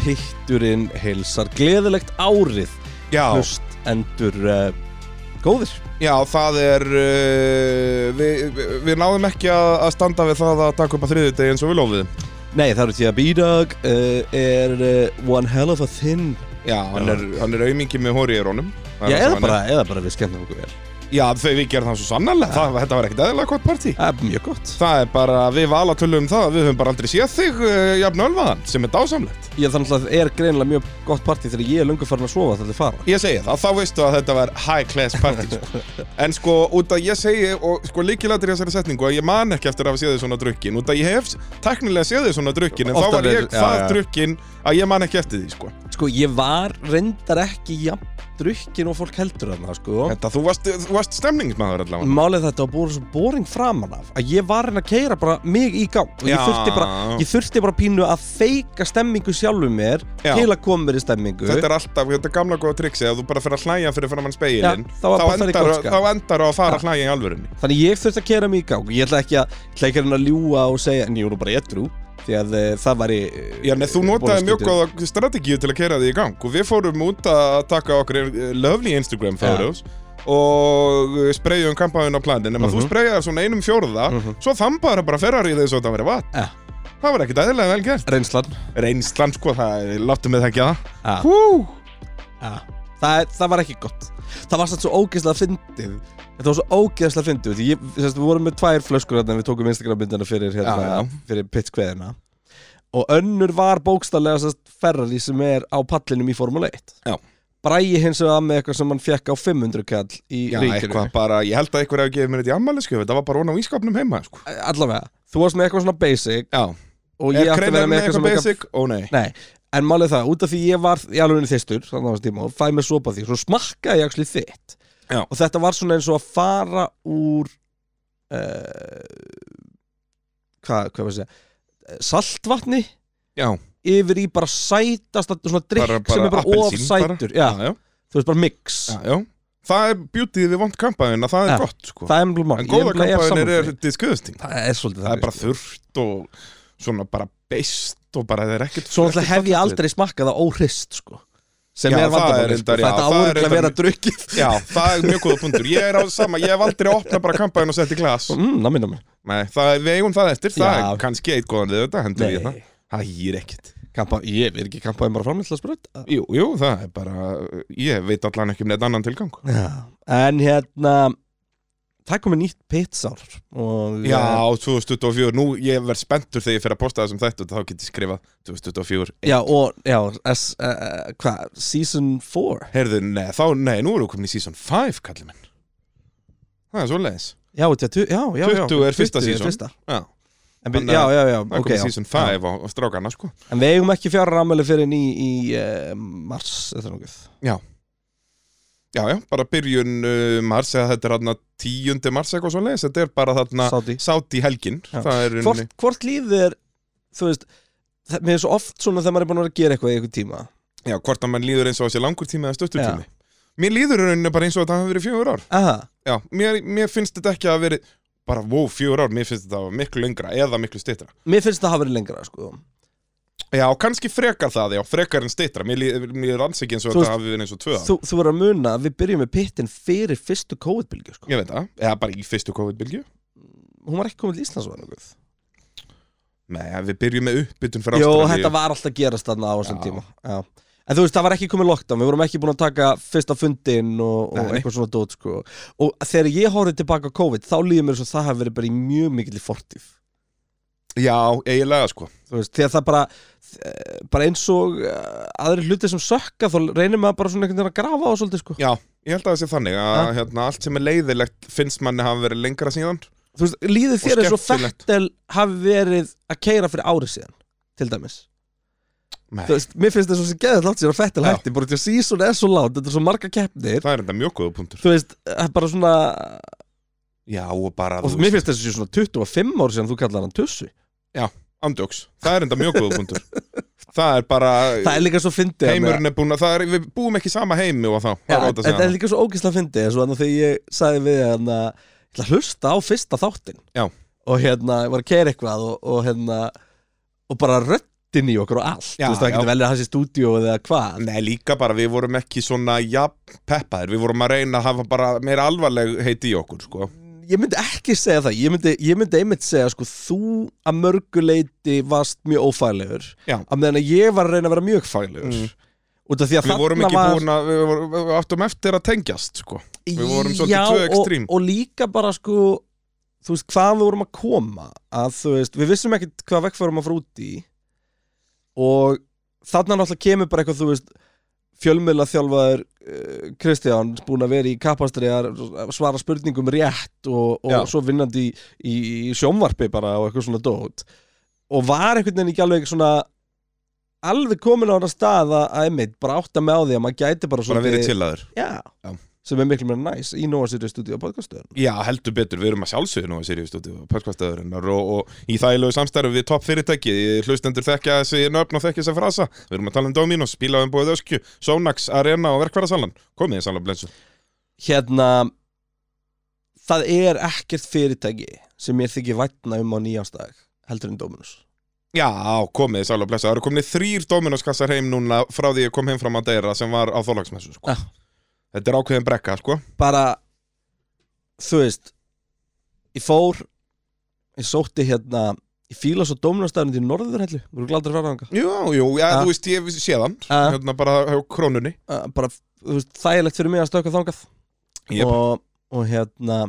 Pitturinn heilsar gleðilegt árið. Já, Hlust endur uh, góðir. Já, það er uh, við, við, við náðum ekki að, að standa við það að taka upp að þriði degi eins og við lofiðum Nei, það eru því að B-Dog uh, er uh, one hell of a thin Já, hann er, hann er aumingi með hóri í rónum. Já, eða bara, eða bara við skemmtum okkur vel Já, þau við gerum það svo sannarlega, það, þetta var ekkert eðlilega gott partí. Það er mjög gott. Það er bara, við vala tölum um það, við höfum bara aldrei séð þig uh, jafn ölvaðan, sem er dásamlegt. Ég þannig að það er greinilega mjög gott partí þegar ég er lungu farin að sofa þegar þið fara. Ég segi það, þá veistu að þetta var high class party sko. En sko, út að ég segi, og sko líkilættir í þessari setningu að ég man ekki eftir að hafa séð þið svona drukkin Út að ég hef teknilega séð þið svona drukkin, en Oftar þá var ég það drukkin að ég man ekki eftir því, sko Sko, ég var reyndar ekki jafn drukkin og fólk heldur þarna, sko. Þetta, þú varst, þú varst stemningsmaður allavega. Málið þetta var búin svo boring framan af að ég var reyna að keira bara mig í gang. Og ég Já. þurfti bara, ég þurfti bara pínu að feika stemmingu sjálfum mér Já. til að koma mér í stemmingu. Þetta er alltaf, þetta er gamla góða triksi að þú bara fyrir að hlæja fyrir framann speilin Já, þá var bara það í endar, skap. þá endar að fara að hlæja í alvörunni. Þannig ég þurfti að keira mig í gang. Ég ætla ekki að, ég ætla ekki að reyna að ljúga og segja en ég voru bara etru því að uh, það væri uh, Já, nei, þú notaði mjög góða strategíu til að kera þig í gang. Og við fórum út að taka okkur eh, lovely Instagram photos og eh, spreyjum kampaðun á planin nema þú Mhm. spreyjaði svona einum fjórða Mhm. svo þambaður bara Ferrari þess að það verið vatn. Ja. það var ekkert eðlilega vel gert. Reynslan. Reynslan sko, það láttum við það. Ekki að ja. Ja. Það, það var ekki gott. Það var svo ógeðslega fyndið Þetta var svo ógeðslega fyndið Við vorum með tvær flöskur hérna en Við tókum Instagram-myndina fyrir, hérna, Já, já. fyrir pitskveðina Og önnur var bókstallega sest, Ferrari sem er á pallinum í Formule 1 Já. Bræði hins vegar með eitthvað sem hann fekk á 500 kall í já, ríkinu eitthvað bara, ég held að eitthvað hefði gefið mér þetta í ammælisku það var bara hún á ískapnum heima sko. Allavega, þú varst með eitthvað svona basic Já, Og ég átti að vera með eitthvað eitthvað basic? Ó nei Nei, en málið það, út af því ég var í alveg þistur, þannig að það tíma, og fæði mig sopa því, svo smakkaði ég actually þitt. Já. Og þetta var svona eins og að fara úr, uh, hvað, hvað að segja, eh, saltvatni Já, yfir í bara sætasta, svona drikk bara, sem er bara of appelsín bara. sætur. Já, já, já, þú veist, bara mix. já. Það er beautyð við vond kampaðin að það er gott sko. Það er. En góða kampaðin er, er disgusting Það er svolítið Það er bara sko. þurrt og svona bara beist og bara það er ekkert Svo hef ég aldrei smakkað það óhrist, sko. Sem Já, er það vandamáli, er sko. Þetta það er áurlega að vera reyndar- drukkið. Já, það er mjög góða punktur Ég er á sama, ég hef aldrei opnað bara kampaðin og sett í glas Mm, nammi, nammi. Nei, það er, við eigum það eftir Það Já. er kannski eitt góðan við þetta, hendur ég það. Það hýr ekkert Kampa, ég er ekki kampaði bara framleyslasbröð Jú, jú, það er bara Ég veit allan ekki um neitt annan tilgang Já, en hérna það er komið nýtt pitsár og Já, 2024, nú ég verð spenntur þegar ég fer að posta þessum þættu þá get ég skrifað 2024 já, og já, s, uh, hvað, season 4 Herðu, nei, þá, nei, nú erum við komin í season 5, kallið minn. Það er svo leiðis já, þetta, já, já, já. 20 er fyrsta 20 season. fyrsta. Já, En Þannig já, já, já, það er ok komin já. season 5 á, á strákana, sko. En við eigum ekki fjara ramæli fyrir ný í uh, mars eða nokkuð? Já Já, já, bara byrjun uh, mars eða þetta er þarna 10. mars eitthvað svo leiðis Þetta er bara þarna sátt í helgin. Það hvort, hvort lífið er þú veist, það, mér er svo oft svona þegar maður er búin að að gera eitthvað í eitthvað tíma Já, hvort að mann líður eins og þessi langur tími eða stöttur tími Mér líður rauninni bara eins og þetta hafi verið fjögur ár Aha, Já, mér, mér finnst þetta ekki að verið bara, wow, fjögur ár, mér finnst þetta að miklu lengra eða miklu stittra. mér finnst það hafa verið lengra sko. Já, kannski frekar það, já, frekar en stittra. Mér, mér er alls ekki eins og Þú þetta hafi verið eins og tvö ár. þú, þú verður að muna að við byrjum með pittin fyrir fyrstu COVID-bylgju sko. Ég veit það, eða bara í fyrstu COVID-bylgju. hún var ekki komið til Íslands var nokkuð Nei, við byrjum með uppbytun fyrir Jó, Ástralíu. þetta var alltaf gerast þarna á þessum Já. tíma Já. En þú veist, það var ekki komið lockdown Við vorum ekki búin að taka fyrsta fundin og, og Nei, eitthvað svona dót sko. Og þegar ég horfði tilbaka á COVID Þá líður mér svo að það hafi verið bara í mjög mikil í fortíð Já, eiginlega, sko. Veist, þegar það bara eh, bara eins og uh, aðri hluti sem sökka þá reynir maður bara svona einhvern veginn að grafa á svolítið sko. Já, ég held að það sé þannig að hérna, allt sem er leiðilegt finnst manni hafa verið lengra síðan. Þú veist, líður þér og skemmtilegt. Fettel hafi verið að keira fyrir árið síðan til dæmis Nei, Þú veist, mér finnst þess að sé geðið látt sér að Fettel Já. hætti bara til að sísun er svo látt, þetta er svo marga keppnir það er enda mjög góða punktur. þú veist, það er bara svona Já, og bara, og mér finnst þessi sé svona 25 ár síðan þú kallar hann tussu andjóks. Það er enda mjög góða punktur. það er bara, það er líka svo fyndið að- heimurinn er búin að, það er, við búum ekki sama heimi og þá. Já, það en að segja er líka svo ógislega fyndið eins og þannig þegar ég sagði við hann að ég ætla að hlusta á fyrsta þáttin Já. og hérna, ég var að keira eitthvað og, og hérna og bara röddin í okkur og allt Já, Þú veist, það já. getur velið hans í stúdíu eða hvað Nei, líka bara, við vorum ekki svona jafn peppaðir, við vorum að reyna að hafa bara meira alvarleg heiti í okkur, sko Ég myndi ekki segja það, ég myndi, ég myndi einmitt segja sko, þú að mörguleiti varst mjög ófælegur að meðan að ég var að reyna að vera mjög fælegur Mm. út af því að Við vorum ekki var búin að, við, við áttum eftir að tengjast, sko Við vorum svolítið tvö og, ekstrím. og líka bara sko þú veist hvað við vorum að koma að þú veist, við vissum ekkert hvað vekk vorum að fara út í og þarna náttúrulega kemur bara eitthvað þú veist fjölmiðla þjálfaður uh, Kristján búin að vera í kapastri að svara spurningum rétt og, og svo vinnandi í, í, í sjónvarpi bara og eitthvað svona dót. Og var einhvern veginn ekki alveg svona alveg komin á hana stað að, að einmitt bara átta með á því að maður gæti bara Bara verið tillaður Já, Já. Sem er miklu meira næs í Nóa Sirius stúdíu á podcastöðun Já, heldur betur, við erum að sjálfsögðu nú að Sirius stúdíu podcastöðurinnar og, og í þægilegu samstæru við topp fyrirtæki hlustendur þekkja þessi nöfn og þekkja þessi frasa. Við erum að tala um Dominos, bílaðum búið öskju Sonax, Arena og verkværasalan Komið þið sannlega blensu Hérna Það er ekkert fyrirtæki sem ég þykir vætna um á nýjástag heldur en Dominus Já, komið þið sannlega blensu Það eru komin þrýr Dominos kassar heim núna frá því ég kom heim frá Madeira sem var á þólagsmessu sko. Já. Þetta er ákveðin brekka, sko Bara Þú veist Ég fór Ég sótti hérna Ég fíla svo Dominus-stæðin til Norðurhellu Þú eru glæður að fara þangað Jú, jú, já, Ja. þú veist, ég sé þann Ja. Hérna bara á krónunni uh, Bara, þú veist, þægilegt fyrir mig að stöka þangað Jep. og, og hérna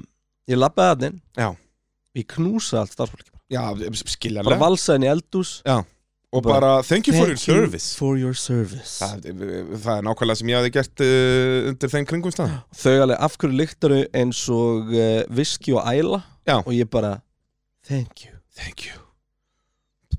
Ég labbaði að inn Já. Ég knúsa allt starfsfólki bara. Já, bara skiljanlega valsa henni í eldús Og bara, thank you for your Thank you service. For your service. Það, það er nákvæmlega sem ég hafði gert uh, undir þeim kringum stað Þau alveg af hverju líktaru eins og uh, viski og æla? Já. Og ég bara Thank you. Thank you.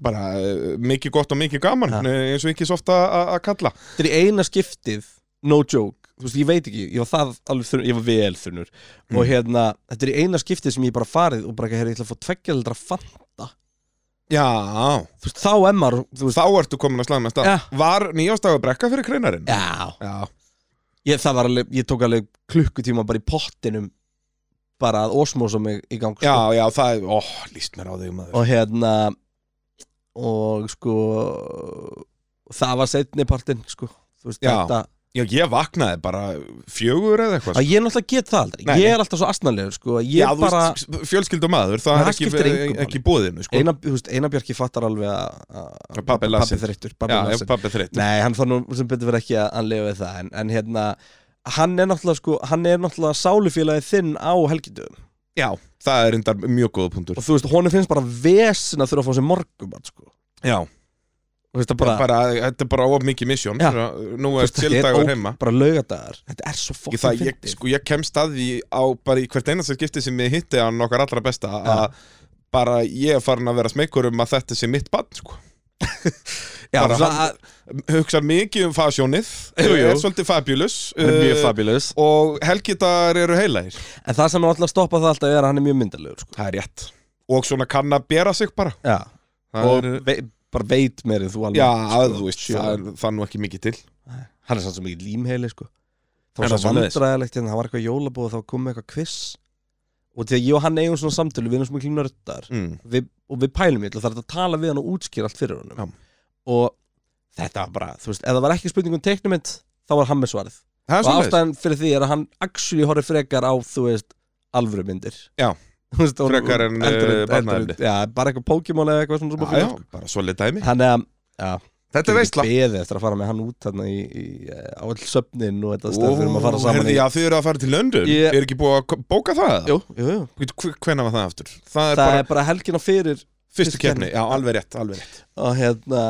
Bara uh, mikið gott og mikið gaman Ja. eins og ekki svo ofta að að kalla. Þetta er í eina skiptið No joke. Þú veist, ég veit ekki, ég var það alveg þunnur, ég var vel þunnur. Mm. Og hérna, þetta er í eina skiptið sem ég bara farið Og bara ekki, ég ætla að fá tveggjalaldra fanta Já, veist, þá emmar, þá ertu komin að slaga með stað. Var nýjástafa brekka fyrir kreinarinn? Já, Já, ég, það var alveg, ég tók alveg klukkutíma bara í pottinum Bara að osmosa mig í gang sko. já, já það er, ó, líst mér á þig maður og hérna og sko það var setni partinn sko veist Já. þetta Já, ég vaknaði bara fjögur eða eitthvað að ég náttúrulega get það aldrei Nei. ég er alltaf svo asnalegur sko ég Já, þú bara veist, fjölskyldum maður, það er ekki, ekki bóðinu, sko eina, þú veist, eina björki fattar alveg að lasinn. þreyttur pabbi Já, já, lasinn. pabbi þreytt nei hann þarf nú sem betur verið ekki að hann lifa við það en, en hérna hann er náttúrulega sko hann er náttúrulega sálufélagið þinn á helgidöðum Já, það er reyndar mjög góða punktur og þú veist honum finnst bara vesin að þurfa að fá sér morgum sko. Já, þetta er bara of mikið misjón Já. Nú þú er ó- heima. bara laugadagar þetta er svo fokkin það, ég, fyndið. sko, ég kemst að því á bara í hvert einasta skipti sem ég hitti hann okkar allra besta að bara ég er farin að vera smeykur um að þetta sé mitt bann sko. hugsa mikið um fasjónið jú. er svolítið fabulous mjög uh, fabulous. og helgitar eru heilægir En það sem er alltaf að stoppa það alltaf er að hann er mjög myndalegur sko. það er rétt. Og svona kann að bera sig bara. Já, það og er, bara veit meir en þú alveg já, sko, þú veist, það er, það er nú ekki mikið til Hann er sann svo mikið límheili sko. Það Er var svo það svoleiðis? vandræðilegt hérna, það var eitthvað jólabóð og þá kom eitthvað quiz Og því að ég og hann eigum svona samtölu, við erum svo mikið nördar mm. við, Og við pælum illa, það er hægt að tala við hann og útskýra allt fyrir honum. Og þetta var bara, þú veist, ef það var ekki spurning um teiknumind Þá var hann með svarið það er Og svolítið ástæðan fyrir því er að hann actually horfið frekar á, þú veist, alvöru myndir Já. Frekar en, eh, barnaefni. Já, bara eitthvað Pokémon eða eitthvað svona já, já, bara svolítið dæmi Þannig að, já þetta er veistla Beðið eftir að fara með hann út þarna í, í, eh, á all söfnin og þetta stöð fyrir að fara saman herði, í já, þið eru að fara til London Ég- er ekki búið að k- bóka það? Jú, jú, jú Hvenær var það aftur? Það er Það bara er bara helgina fyrir fyrstu fyrstu keppni, keppni. já, alveg rétt, alveg rétt að hérna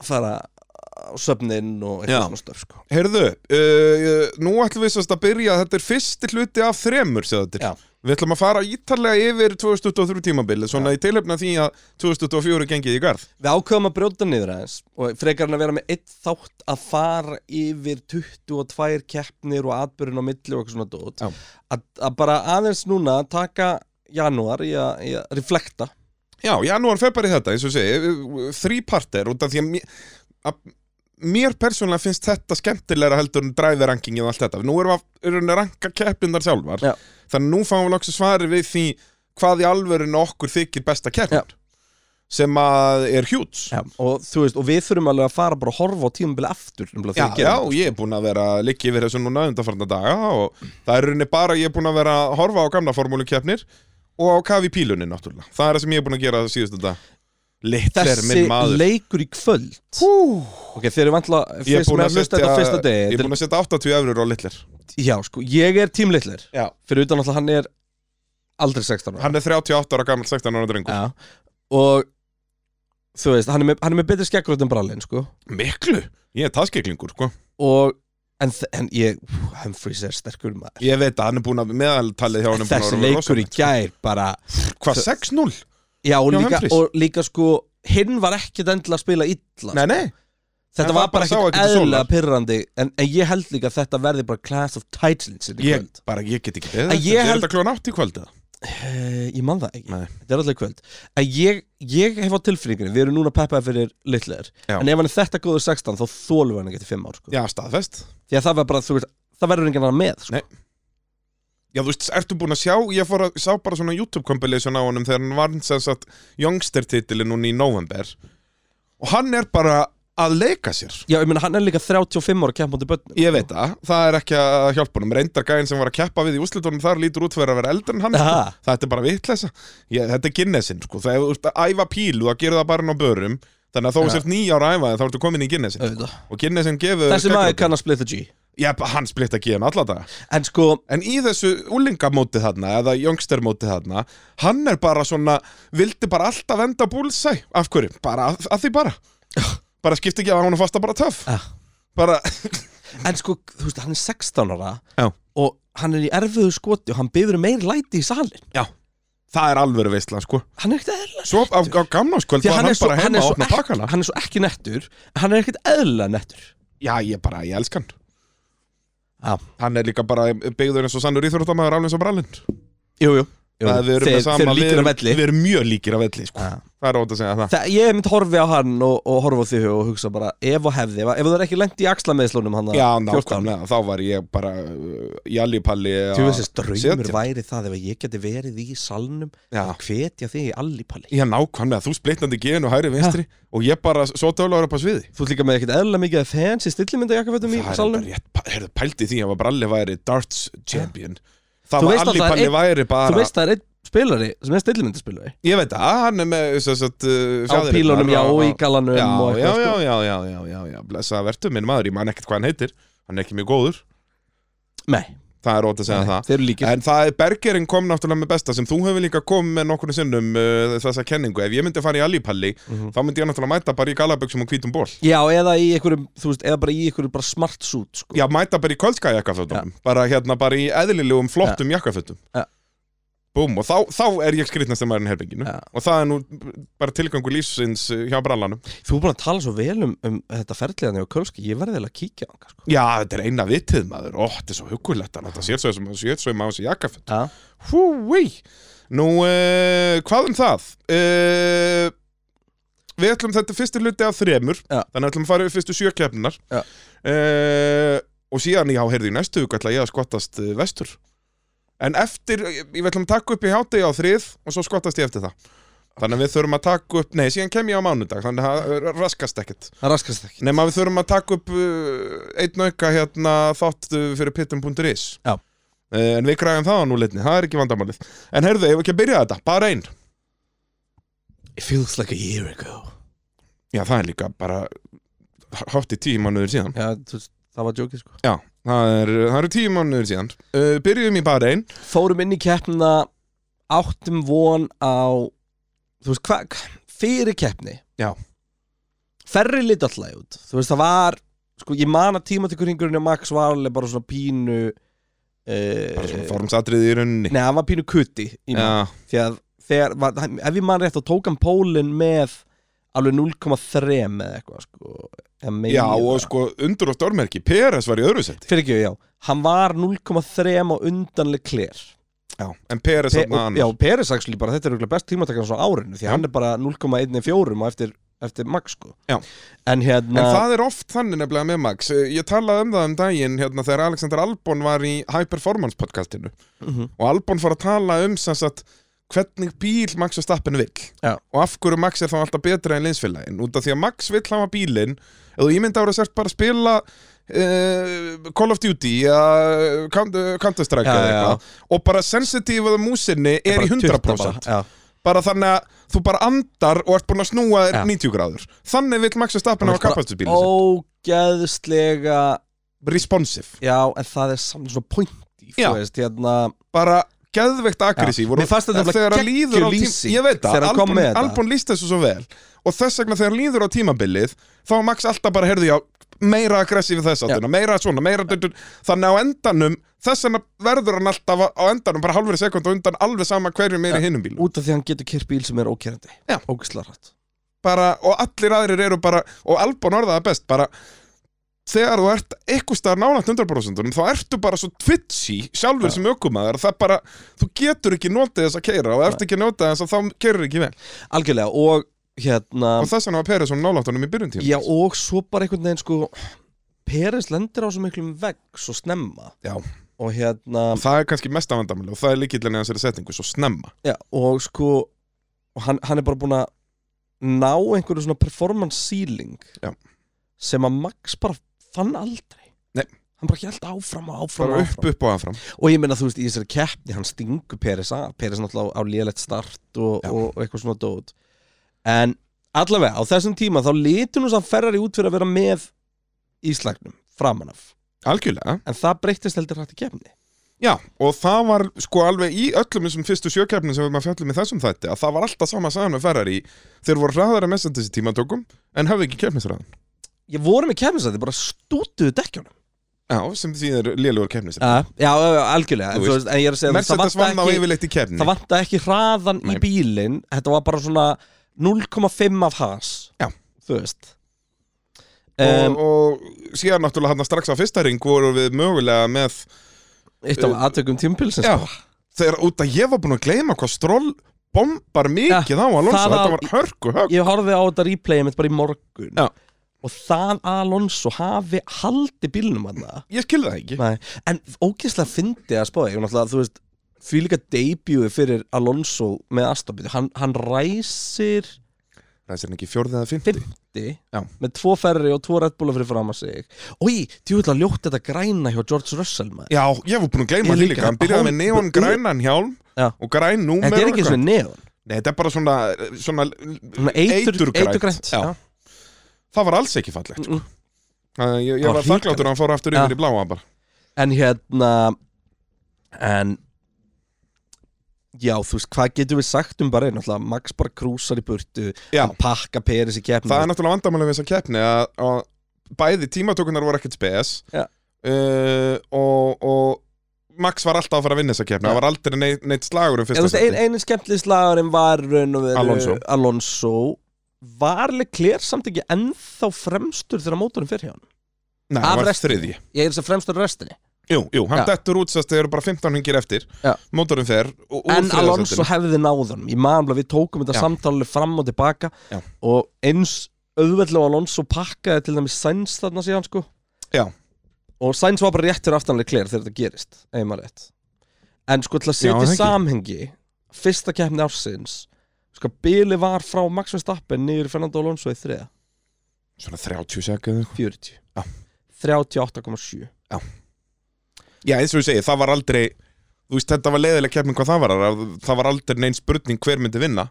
fara á söfnin og Já. eitthvað svona stöf sko. Heyrðu, uh, nú ætlum við sérst að byrja Þetta er fyrsti hluti af þremur séð þetta Já. Við ætlum að fara ítarlega yfir 2023 tímabilið Svona í tilhefna því að 2024 er gengið í garð. Við ákveðum að brjóta niður aðeins og frekar en að vera með eitt þátt að fara yfir 22 keppnir og atbyrjun á milli og eitthvað svona dót. Að, að bara aðeins núna taka janúar í að, í að reflekta. Já, janúar, februar í þetta, eins og segi Þrý parter, út af því að að mér persónulega finnst þetta skemmtilegra heldur en driver rankingið og allt þetta. Nú erum við að ranka keppindar sjálfar. Já. Þannig að nú fáum við loksins svari við því hvað í alvörinu okkur þykir besta keppin sem að er hjúts Já, og og við þurfum alveg að fara bara að horfa á tímabili aftur Já, við já, ég er búinn að vera liggja yfir þessu núna undanfarna daga og það er rauninni bara ég er búinn að vera að horfa á gamla formúlukeppnir og á kafi pílunni náttúrulega. Það er það sem ég er búinn að gera síðustu dag Littler Þessi minn maður. leikur í kvöld. Hú. Ok, þeir eru vantla Ég er með að setja þetta á fyrsta degi Ég er þetta búinn að setja 80 eurur á Littler er- Já, sko, ég er tímlittler Já. Fyrir utan alltaf hann er aldrei 16 ára. Hann er 38 ára gammal 16 ára drengur. Já, og þú veist, hann er með, hann er með betri skeggröð en brallin, sko. Miklu, ég er taskeklingur sko. og, en, þ- en ég Humphreys er sterkur maður. Ég veit að hann er búinn að meðaltalið hjá hann er búinn að Þessi vera leikur í rosalegt, sko. gær bara Hvað, 6-0? Já, og Já, líka, Humphreys. og líka sko Hinn var ekkert endilega að spila illa Nei, nei Þetta var bara ekkert sólar. pyrrandi en, en ég held líka að þetta verði bara Class of Titans í Ég, bara, ég get ekki beðið Að ég Er þetta klóðan átt í kvöld eða? uh, Ég man það ekki Nei. Þetta er alltaf kvöld En ég, ég hef á tilfinningunni Við erum núna peppaði fyrir litlegar. En ef hann er þetta góður 16 þá þólum við hann ekki til 5 ár sko. Já, staðfest Því að það var bara, þú veist Það verður enginn annar með sko. Já, þú veist, ertu búinn að sjá, ég fór að sá bara svona YouTube compilation á honum þegar hann var hann að leika sér. Já, ég meina hann er líka 35 ára keppandi börnum Ég veit það, það er ekki að hjálpa honum. Reyndar gæðin sem var að keppa við í úslitunum þar lítur út fyrir að vera eldri en hann sko. Þetta er bara vitleysa. Ég, Þetta er Guinnessin, sko. Það er að æfa pílu, það gerur það bara á börum. Þannig að þó sért nýja ára að æfa þá ertu komin í Guinnessin Auðvitað. Og Guinnessin gefur Þessi maður kann að splitta G. Já, hann splitt að gefa alla daga. En sko, En í þessu úlingamótið þarna eða youngstermótið þarna hann er bara svona, vildi bara alltaf venda búlsæ, af hverju? Bara að, að því bara bara skipti ekki að er fasta bara töff Ja. bara, en sko, þú veist, hann er 16 ára Já. Og hann er í erfiðu skoti Og hann byður um meir læti í salin já það er alveg veistla, sko Hann er ekkert eðla svo á, á gamnáskvöld var hann hann, bara hann heima svo, opna pakkana hann er svo ekki nettur Hann er ekkert eðla nettur já, ég bara, ég elska hann Já. hann er líka bara byggður eins og sannur íþróttamæður alveg eins og brallinn Jú, jú, jú. Það við erum Þeir, með sama, við erum, að velli. við erum mjög líkir að velli, sko. Það er ótt að segja það. Það, ég mynd horfi á hann og, og horfi á þig og hugsa bara ef og hefði, ef, það er ekki lengt í axlameðslunum hann Já, nákvæmlega, þá var ég bara uh, í allipalli Þú veist þessi draumur væri það ef ég geti verið í salnum og hvetja þig í allipalli Já, nákvæmlega, þú splittandi gen og hægri vinstri og ég bara svo töluður upp á sviði. Þú líka með ekkert eðla mikið fans í stillimynda jakkafötum í Það er salnum. bara rétt, Það var Allipalli einn- væri bara Þú veist það er einn spilari sem er stillimyndaspilari Ég veit að hann er með að uh, á pílunum, já, og í galanum Já, og já, eitthvað já, sko. já, já, já, já, já, blessa vertu minn maður, ég man ekkert hvað hann heitir. Hann er ekki mjög góður, Nei, það er ótt að segja það. eru líkir. En það er Bergerinn kom náttúrulega með besta sem þú hefur líka komið með nokkurnu sinnum uh, þessa kenningu, ef ég myndi fara í Allipalli Mhm. þá myndi ég náttúrulega mæta bara í galaböksum og hvítum ból Já, eða í einhverjum, þú veist, eða bara í einhverjum bara smart suit sko. Já, mæta bara í kvöldska jakkafötum bara hérna bara í eðlilegum flottum jakkafötum Já. Búm, og þá, þá er ég skrýtnast maðurinn í herbygginu Já. og það er nú bara tilgangu lífsins uh, hjá brallanum. Þú er búin að tala svo vel um, um þetta ferðliðan á Kölski, ég verði eiginlega að kíkja á hann sko. Já, þetta er eina vitið maður, ó, þetta er svo hugulegt þetta sér svo sem að sér svo um á þessi jakkaföt Já, Húi Nú, uh, hvað um það? Uh, við ætlum þetta er fyrsti hluti af þremur. Já. Þannig að ætlum að fara við fyrstu sjö keppninar Já. uh, Og síðan, já, heyrðu í næstu En eftir, ég við ætlum að taka upp í hátegi á þrið Og svo skottast ég eftir það. Þannig að við þurfum að taka upp, nei, síðan kem ég á mánudag Þannig að það raskast ekkert. Það raskast ekki Nefn að við þurfum að taka upp uh, einn auka hérna þátt uh, fyrir pittum.is Já. uh, En við græðum það á núleitni, það er ekki vandamálið. En heyrðu, ef við ekki að byrja þetta, bara einn It feels like a year ago. Já, það er líka bara hátt í tíu mánuður síðan. Já, það var jókið sko. Já, það, er, eru tíu mánuður síðan. Uh, Byrjum í bara einn Fórum inn í keppnina Áttum von á Þú veist, hvað, fyrir keppni. Já. Ferri lit alltaf út. Þú veist, það var Sko, ég man að tímatökurringurinn á Max var alveg bara svona pínu Bara svona uh, formsatriði í rauninni. Nei, hann var pínu kutti í Já, Því að þegar, var, ef ég man rétt þá tók hann pólinn með alveg 0,3 eða eitthvað sko. Já og sko undur og stórmerki Peres var í öðru seti Fyrir ekki, já. Hann var 0,3 á undanleg kler Já, en Peres Pe og, Já, Peres actually bara, þetta er örugglega best tímatakkan á árinu Því Já. hann er bara 0,14 og eftir, eftir max sko. En hérna En það er oft þannig nefnilega með Max. Ég talaði um það um daginn hérna, þegar Alexander Albon var í High Performance podcastinu. Mhm. og Albon fór að tala um sem sagt, hvernig bíl Max Verstappen vill. Já. og af hverju Max er þá alltaf betra en linsfélagin út af því að Max vill hafa bílinn ef þú ímynda ára sért bara að spila uh, Call of Duty eða Counter- Counter-Strike Já, eða eitthvað og bara sensitive að músinni er í 100% bara, bara, þannig að þú bara andar og ert búin að snúa þér Já. 90 gráður. Þannig vill Max Verstappen hafa kapastusbílinn sinn. ógeðslega responsive. Já, en það er samt svona þú veist, hérna bara geðveikt aggressív þegar að líður á geggjuð tím lýsing ég veit það, Albon. Albon líst þessu svo vel. Og þess vegna þegar líður á tímabilið þá er Max alltaf bara, heyrðu já meira aggressív þess áttina, meira svona meira þannig á endanum þess vegna verður hann alltaf á endanum bara halvri sekund og undan alveg sama hverju meiri hinnum bílum út af því að hann getur kyrt bíl sem er ókerandi. Bara, og allir aðrir eru bara og Albon orðaði best bara þegar þú ert eitthvað staðar nálægt 100% þá ertu bara svo twitchy sjálfur Já. sem ökumæður það bara, þú getur ekki notið þess að keira og ert ekki að nota þess að þá keirir ekki vel algjörlega og hérna og þess vegna var Peres nálægt honum í byrjun tíma já og svo bara einhvern veginn sko Peres lendir á svo miklum vegg svo snemma Já. og hérna og það er kannski mesta vandamæli og það er líkillin í þessari setningu svo snemma já, og sko og hann, hann er bara búin að ná einhverju svona performance ceiling Já. sem að Max bara fann aldrei. Nei. hann bara held áfram og áfram, bara og upp, áfram. upp og aðfram og ég meina þú veist í þessari keppni hann stingur Peres að Peres náttúrulega á, á lélegt start og, og, eitthvað svona dót. En allavega á þessum tíma þá litur nú samt Ferrari út fyrir að vera með íslagnum framan af. Algjörlega, en það breyttist heldur hægt í keppni. Já, og það var sko alveg í öllum þessum fyrstu sjökeppnum sem við maður fjallum í þessum þætti að það var alltaf sama sagan með Ferrari. Þeir voru hraðara mest en þessi tímatökum en hafði ekki keppnisræðan ég voru með keppnisæti, bara stútuðu dekkjónum já, sem því er lélugur keppnisræðan já, já, algjörlega. En, Þú þú veist, en ég er að segja Mercedes vann á yfirleitt í keppni það vanta ekki hraðan Nei. í bílinn. Þetta var bara svona 0,5 af has Já. þú veist. Og, um, og síðan náttúrulega hann strax á fyrsta ring voru við mögulega með eitt af aðtökum tímpilsins já, þegar út að ég var búin að gleyma hvað stról bombar mikið á Alonso, það þetta var- var hörku högg ég horfði á þetta replayið mitt bara í morgun. Já. Og það að Alonso hafi haldi bílnum hann ég skilði það ekki. Nei, en ógeðslega fyndi að ég þú veist, því líka debut fyrir Alonso með Aston hann, hann ræsir það er ekki fjórðið eða fymti 50 Já. með tvo ferri og tvo Red Bulla fyrir fram að sig. Og djúvill að ljótt þetta græna hjá George Russell maður. Já, ég var búin að gleyma Ég því líka. líka. Hann byrjaði með neon grænan hjálm Já. og græn númer þetta er og ekki svona neon. Nei, þetta er bara svona, svona svona eitur, Eiturgrænt, eiturgrænt já. já. Það var alls ekki fallegt sko. Mm, ég, ég Það var var þakkláttur að hann fór aftur yfir í bláa bara en hérna en já, þú veist, hvað getum við sagt um bara alltaf, Max bara krúsar í burtu Já. hann pakka Peris í keppni það er náttúrulega vandamæli við þessa keppni að, að bæði tímatökunar voru ekkert spes Já. uh, og, og Max var alltaf að fara að vinna þessa keppni Já. það var aldrei neitt, neitt slagur um Ég, fyrsta veist, ein, seti einu skemmtileg slagurinn var raun og veru Alonso. Alonso var Leclerc samt ekki ennþá fremstur þegar mótorinn fyrir hjá hann Nei, það var þriðji. Ég er þess að fremstur restinni. Jú, jú, hann Já. dettur út sérst þegar eru bara 15 hringir eftir. Já. Mótorinn fer en Alonso hefði náðan ég maður við tókum þetta samtalið fram og tilbaka. Já. og eins auðveldlega Alonso pakkaði til dæmis Sainz þarna síðan sko. Já. og Sainz var bara rétt fyrir aftanlega Leclerc þegar þetta gerist einmar rétt. En sko til að setja í samhengi fyrsta keppni ársins sko Bili var frá Max Verstappen niður Fernando Alonso í þriða Svona 30 sekund 40 Já. 38,7 Já, eins og ég segi, það var aldrei Þú veist, þetta var leiðileg keppning hvað það var að Það var aldrei neinn spurning hver myndi vinna.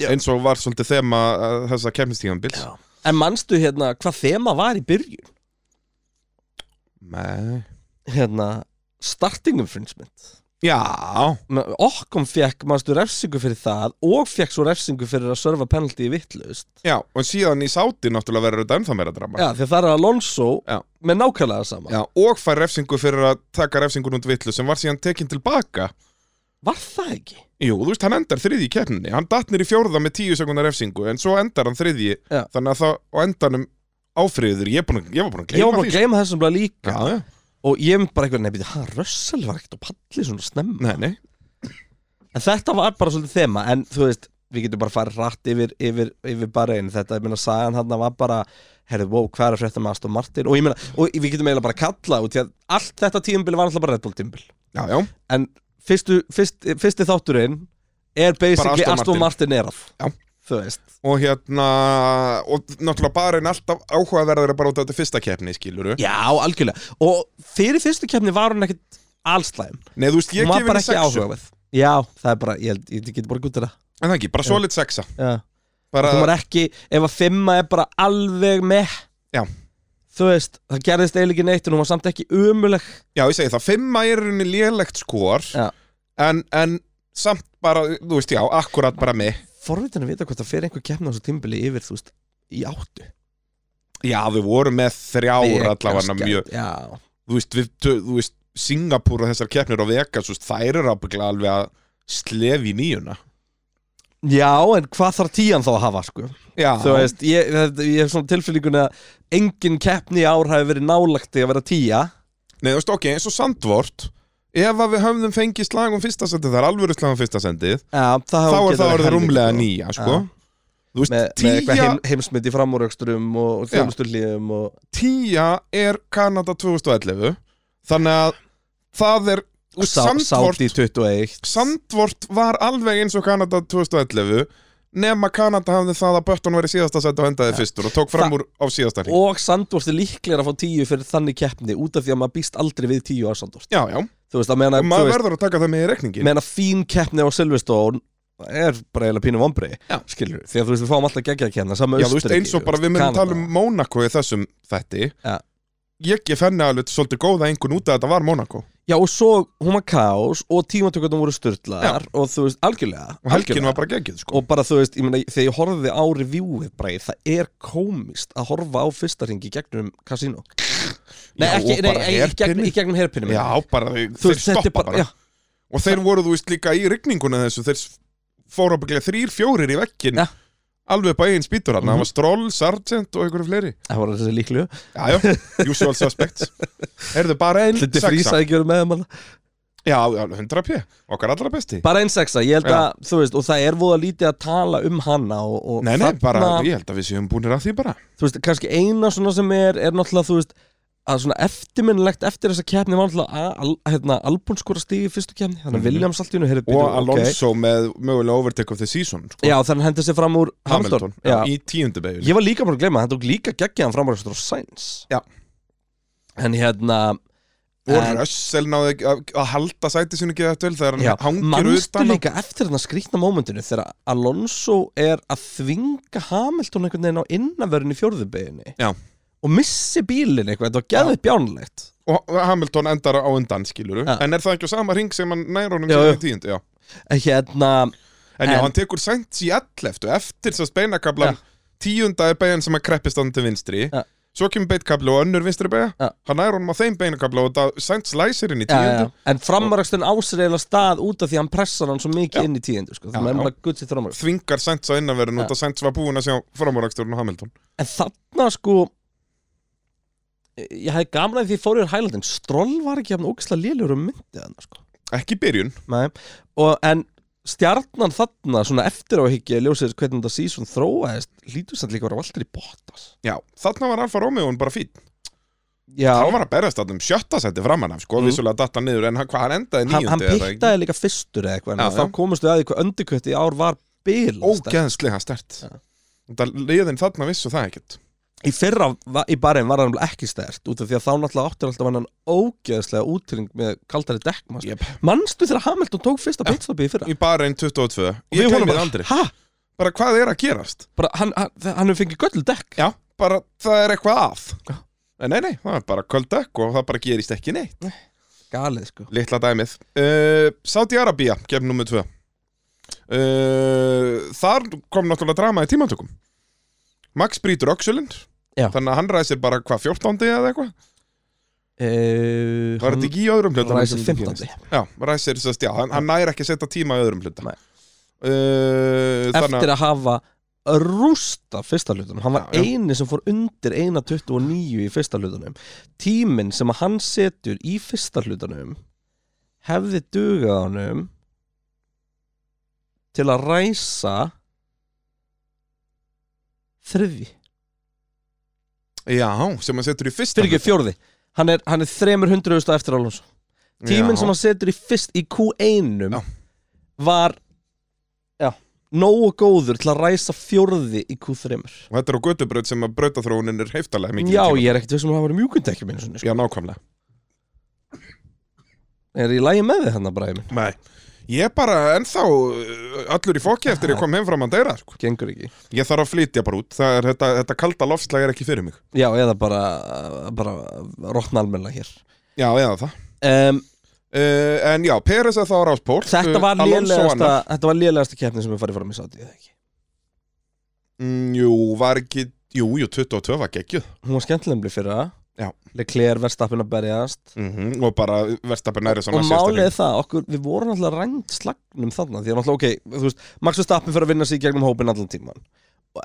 Já. Eins og var svolítið þema uh, þessa keppnistíðanbils En manstu hérna hvað þema var í byrjun? Nei. Hérna, starting infringement Já, Okkom fekk, manstu, refsingu fyrir það og fekk svo refsingu fyrir að serva penalty í vittlust já, og síðan í sáti náttúrulega verður þetta ennþá meira drama. Já, því að það er Alonso Já. með nákvæmlega sama. Já, og fær refsingu fyrir að taka refsingun út villu sem var síðan tekin tilbaka. Var það ekki? Jú, þú veist, hann endar þriðji í keppninni. Hann datnir í fjórða með tíu sekundar refsingu En svo endar hann þriðji. Já. Þannig að það á endanum áfriður Ég, að- ég var búin að Ég gleyma var bara að sko. gleyma Og ég mynd bara eitthvað, nefnir, hæ, Russell var ekkert á palli svona snemma? Nei, nei. En þetta var bara svolítið þema En þú veist, við getum bara farið rætt yfir, yfir, yfir bara einn Þetta, ég meina, sagan hann var bara Herðu, wow, hvað er að frétta með Aston Martin? Og ég meina, og við getum eiginlega bara kalla út Því að allt þetta tímbil var alltaf bara Red Bull tímbil Já, já, En fyrstu, fyrst, fyrsti þátturinn er basically Aston Aston Martin. Er að Já. Þú veist. Og hérna og náttúrulega bara einn alltaf áhugaverður bara út af þetta fyrsta keppni, skiluru já, algjörlega. Og fyrir fyrstu keppni var hún ekkit allslæm Nei, þú veist, ég hún var bara henni ekki sexu. áhugaverð. Já, það er bara, ég, held- ég get bara gútið það En það ekki, bara solid sexa. Já. bara, hún var ekki, ef að fimma er bara alveg með Já. þú veist, það gerðist eiginlega ekki neitt en hún var samt ekki umuleg Já, ég segi það, fimma er henni lélegt skor Já. en, en samt bara, þú veist, já, akkurat bara með forvitin að vita hvort það fer einhver keppni á þessu tímbili yfir, þú veist, í áttu. Já, við vorum með þrjár Vegas allavega mjög Þú veist, við, þú veist, Singapúr og þessar keppnir á Vegas, þær eru ábygglega alveg að slefi nýjuna. Já, en hvað þarf tían þá að hafa, sko? Já, þú veist, ég, ég, hef svona tilfinningunni að engin keppni ár hafi verið nálagt í að vera tíja Nei, þú veist, ok, eins og Sandvort Ef að við höfðum fengið slag um fyrsta sendið, það er alvöru slag um fyrsta sendið já, Þá er það orðið rúmlega ný nýja, sko. Þú veist, með, með eitthvað tíja, heim, heimsmynd í framúröxturum og, og Já. þjónustulíðum og tíja er Kanada 2011 Þannig að það er Sandvort, Sáti 21 Sandvort var alveg eins og Kanada 2011 Nema Kanada hafði það að Bötton væri síðasta sett og hendaði fyrstur og tók fram úr á síðasta hring. Og Sandvort er líklega að fá tíu fyrir þannig keppni út af því að maður býst aldrei við tíu á Sandvort Já, já, þú veist, að meðan og að, maður verður að taka það með í rekningin meðan að fín keppni á Silverstone er bara eiginlega pínu vombri Já. skilur, því að þú veist, við fáum alltaf geggja að kenna sama Já, þú veist, eins og bara við myndum tala um Monaco í þessum þætti. Já. Ég gef henni alveg svolítið góða einhvern út að þetta var Monaco Já, og svo hún var kaos og tímatökundum voru styrlaðar og þú veist, algjörlega og helgin var bara geggjuð sko. Og bara þú veist, ég meina, þegar ég horfði á reviewið bara, það er komist að horfa á fyrsta ringi gegnum kasínó Nei, Já, ekki, og nei, bara í gegnum, hairpinni. í gegnum herpinni Já, bara þeir þú veist, þetta er stoppa bara, bara. já, Og þeir voru, þú veist, líka í rigninguna þessu Þeir fóru ábygglega þrýr, fjórir í vekkin Já. Alveg upp á eigin spýtur hann Mhm. Það var Stroll, Sargent og einhverju fleiri. Það var þessi líklu Já, já, usual suspects. Erðu bara einn Þetta sexa. frísaði ekki verið með þeim alveg. Já, já, 100 p, okkar allra besti. Bara einn sexa, ég held að, þú veist og það er voða lítið að tala um hana og, og Nei, nei, bara, þarna- ég held að við séum búinir að því bara. Þú veist, kannski eina svona sem er er náttúrulega, þú veist að svona eftirminnilegt eftir þessa keppni var náttúrulega að, al, hérna, Albon skora stig í fyrstu keppni þannig að Mhm. Williams allt í heyrðu Og Alonso með mögulega overtake of the season sko. Já, þannig hendur sér fram úr Hamilton, Hamilton já, í tíundu beigul Ég var líka bara að gleyma, hann tók líka geggjaðan fram úr Sainz Já. En hérna Og Russell náði að, að halda sæti sinu ekki eftir þegar Já, hann hangir manstu utan á- líka eftir þarna skrýtna mómentinu þegar Alonso er að þvinga Hamilton einhvern veginn á innanverðin í fjórðubeginni Já. Og missi bílinn eitthvað, þetta var geðið bjánlegt. Og Hamilton endar á undan skiluru Já. en er það ekki á sama ring sem hann nær honum sem í tíundu, já. Hérna, en já, En- hann tekur sænt í 11 eftir þess að beinakablan tíunda er beigjan sem er kreppist hann til vinstri. Já. svo kemur beitkabli og önnur vinstri Já. hann nær honum á þeim beinakabla og það sænt slæsir inn í tíundu. En framarakstun ásir eiginlega stað út af því hann pressar hann svo mikið inn í tíundu sko. Hann framarakstun þvingar sænt á innanverðin og það sænt var búin að sjá framúraksturinn á Hamilton. En þarna sko Ég hefði gamlega því fór yfir Highlandin. Stroll var ekki jafn ógislega lélur um myndið hann sko. ekki í byrjun. Nei. og, En stjarnan þarna Svona eftir á higgja ljósið hvernig þetta sísón þróaðist Lítur samt líka að vera valdur í Bottas. Já, þarna var Alfa Romeo bara fín Já, þá var að berjast þarna um sjötta seti framan af sko, Mm. vissulega datta niður en hann, hvað, hann endaði hann, níundi hann eða ekki? piktaði líka fyrstur eitthvað þá við að því hvað öndurkötti í ár var bil ógeðslega stert liðin þarna vissu það ekkert Í fyrra í barinn var hann ekki stert Út af því að þá náttúrulega áttur alltaf hann ógeðslega útring með kaldari dekk manstu. yep. Manstu þegar Hamilton tók fyrsta pitstoppi í fyrra? Í bara einn 22 Og ég við vorum gleymi bara, hvað er að gerast? Bara, hann, hann, hann hefur fengið göllu dekk. Já, bara það er eitthvað að. En nei, nei, það er bara köldökk og það bara gerist ekki neitt. Galið sko. Litla dæmið. Uh, Saudi Arabia, gefn nummið 2 uh, þar kom náttúrulega drama í tímantökum Max brýtur öxulinn Já. þannig að hann ræsir bara hvað 14. eða eitthvað uh, var þetta ekki í öðrum hluta ræsir 15. já, ræsir, sest, já, hann, hann næri ekki að setja tíma í öðrum hluta Nei. uh, þannig eftir að hafa rústa fyrsta hlutunum hann var Já, já. eini sem fór undir 1.29 í fyrsta hlutunum tíminn sem að hann setur í fyrsta hlutunum hefði dugað honum til að ræsa þriði Já, sem hann setur í fyrsta fyrir ekki fjórði hann er, hann er þremur hundruðust eftir Alonso tíminn sem hann setur í fyrst í Q1 Já. var nógu góður til að ræsa fjórði í Q3 og þetta er á götubraut sem að brautaþróunin er heiftalega mikið Já, í tíma. ég er ekkert þessum að hafa verið mjúkundekjum einu sinni, sko. Já, nákvæmlega Er ég lægi með þið hann að bræði minn? Nei Ég er bara ennþá uh, allur í fokki eftir ég kom heim frá Madeira sko. Gengur ekki Ég þarf að flytja bara út Það er, þetta, þetta kalda loftslag er ekki fyrir mig Já, eða bara, bara rotna almennilega hér Já, eða það um, uh, En já, Peres er þá á ráspól Þetta var uh, annar. Þetta var lélegasta keppni sem við farið fram í sátti, eða ekki? mm, Jú, var ekki Jú, jú, 22 var geggjuð Hún var skemmtilegumli fyrir það. Leclerc verðstappin að berjast. Mm Og bara verstapin næri Og svona málið er það, okkur, við vorum alltaf rænt slagnum þarna Því að náttúrulega, ok, þú veist Max Verstappen fyrir að vinna í gegnum hópin allan tíman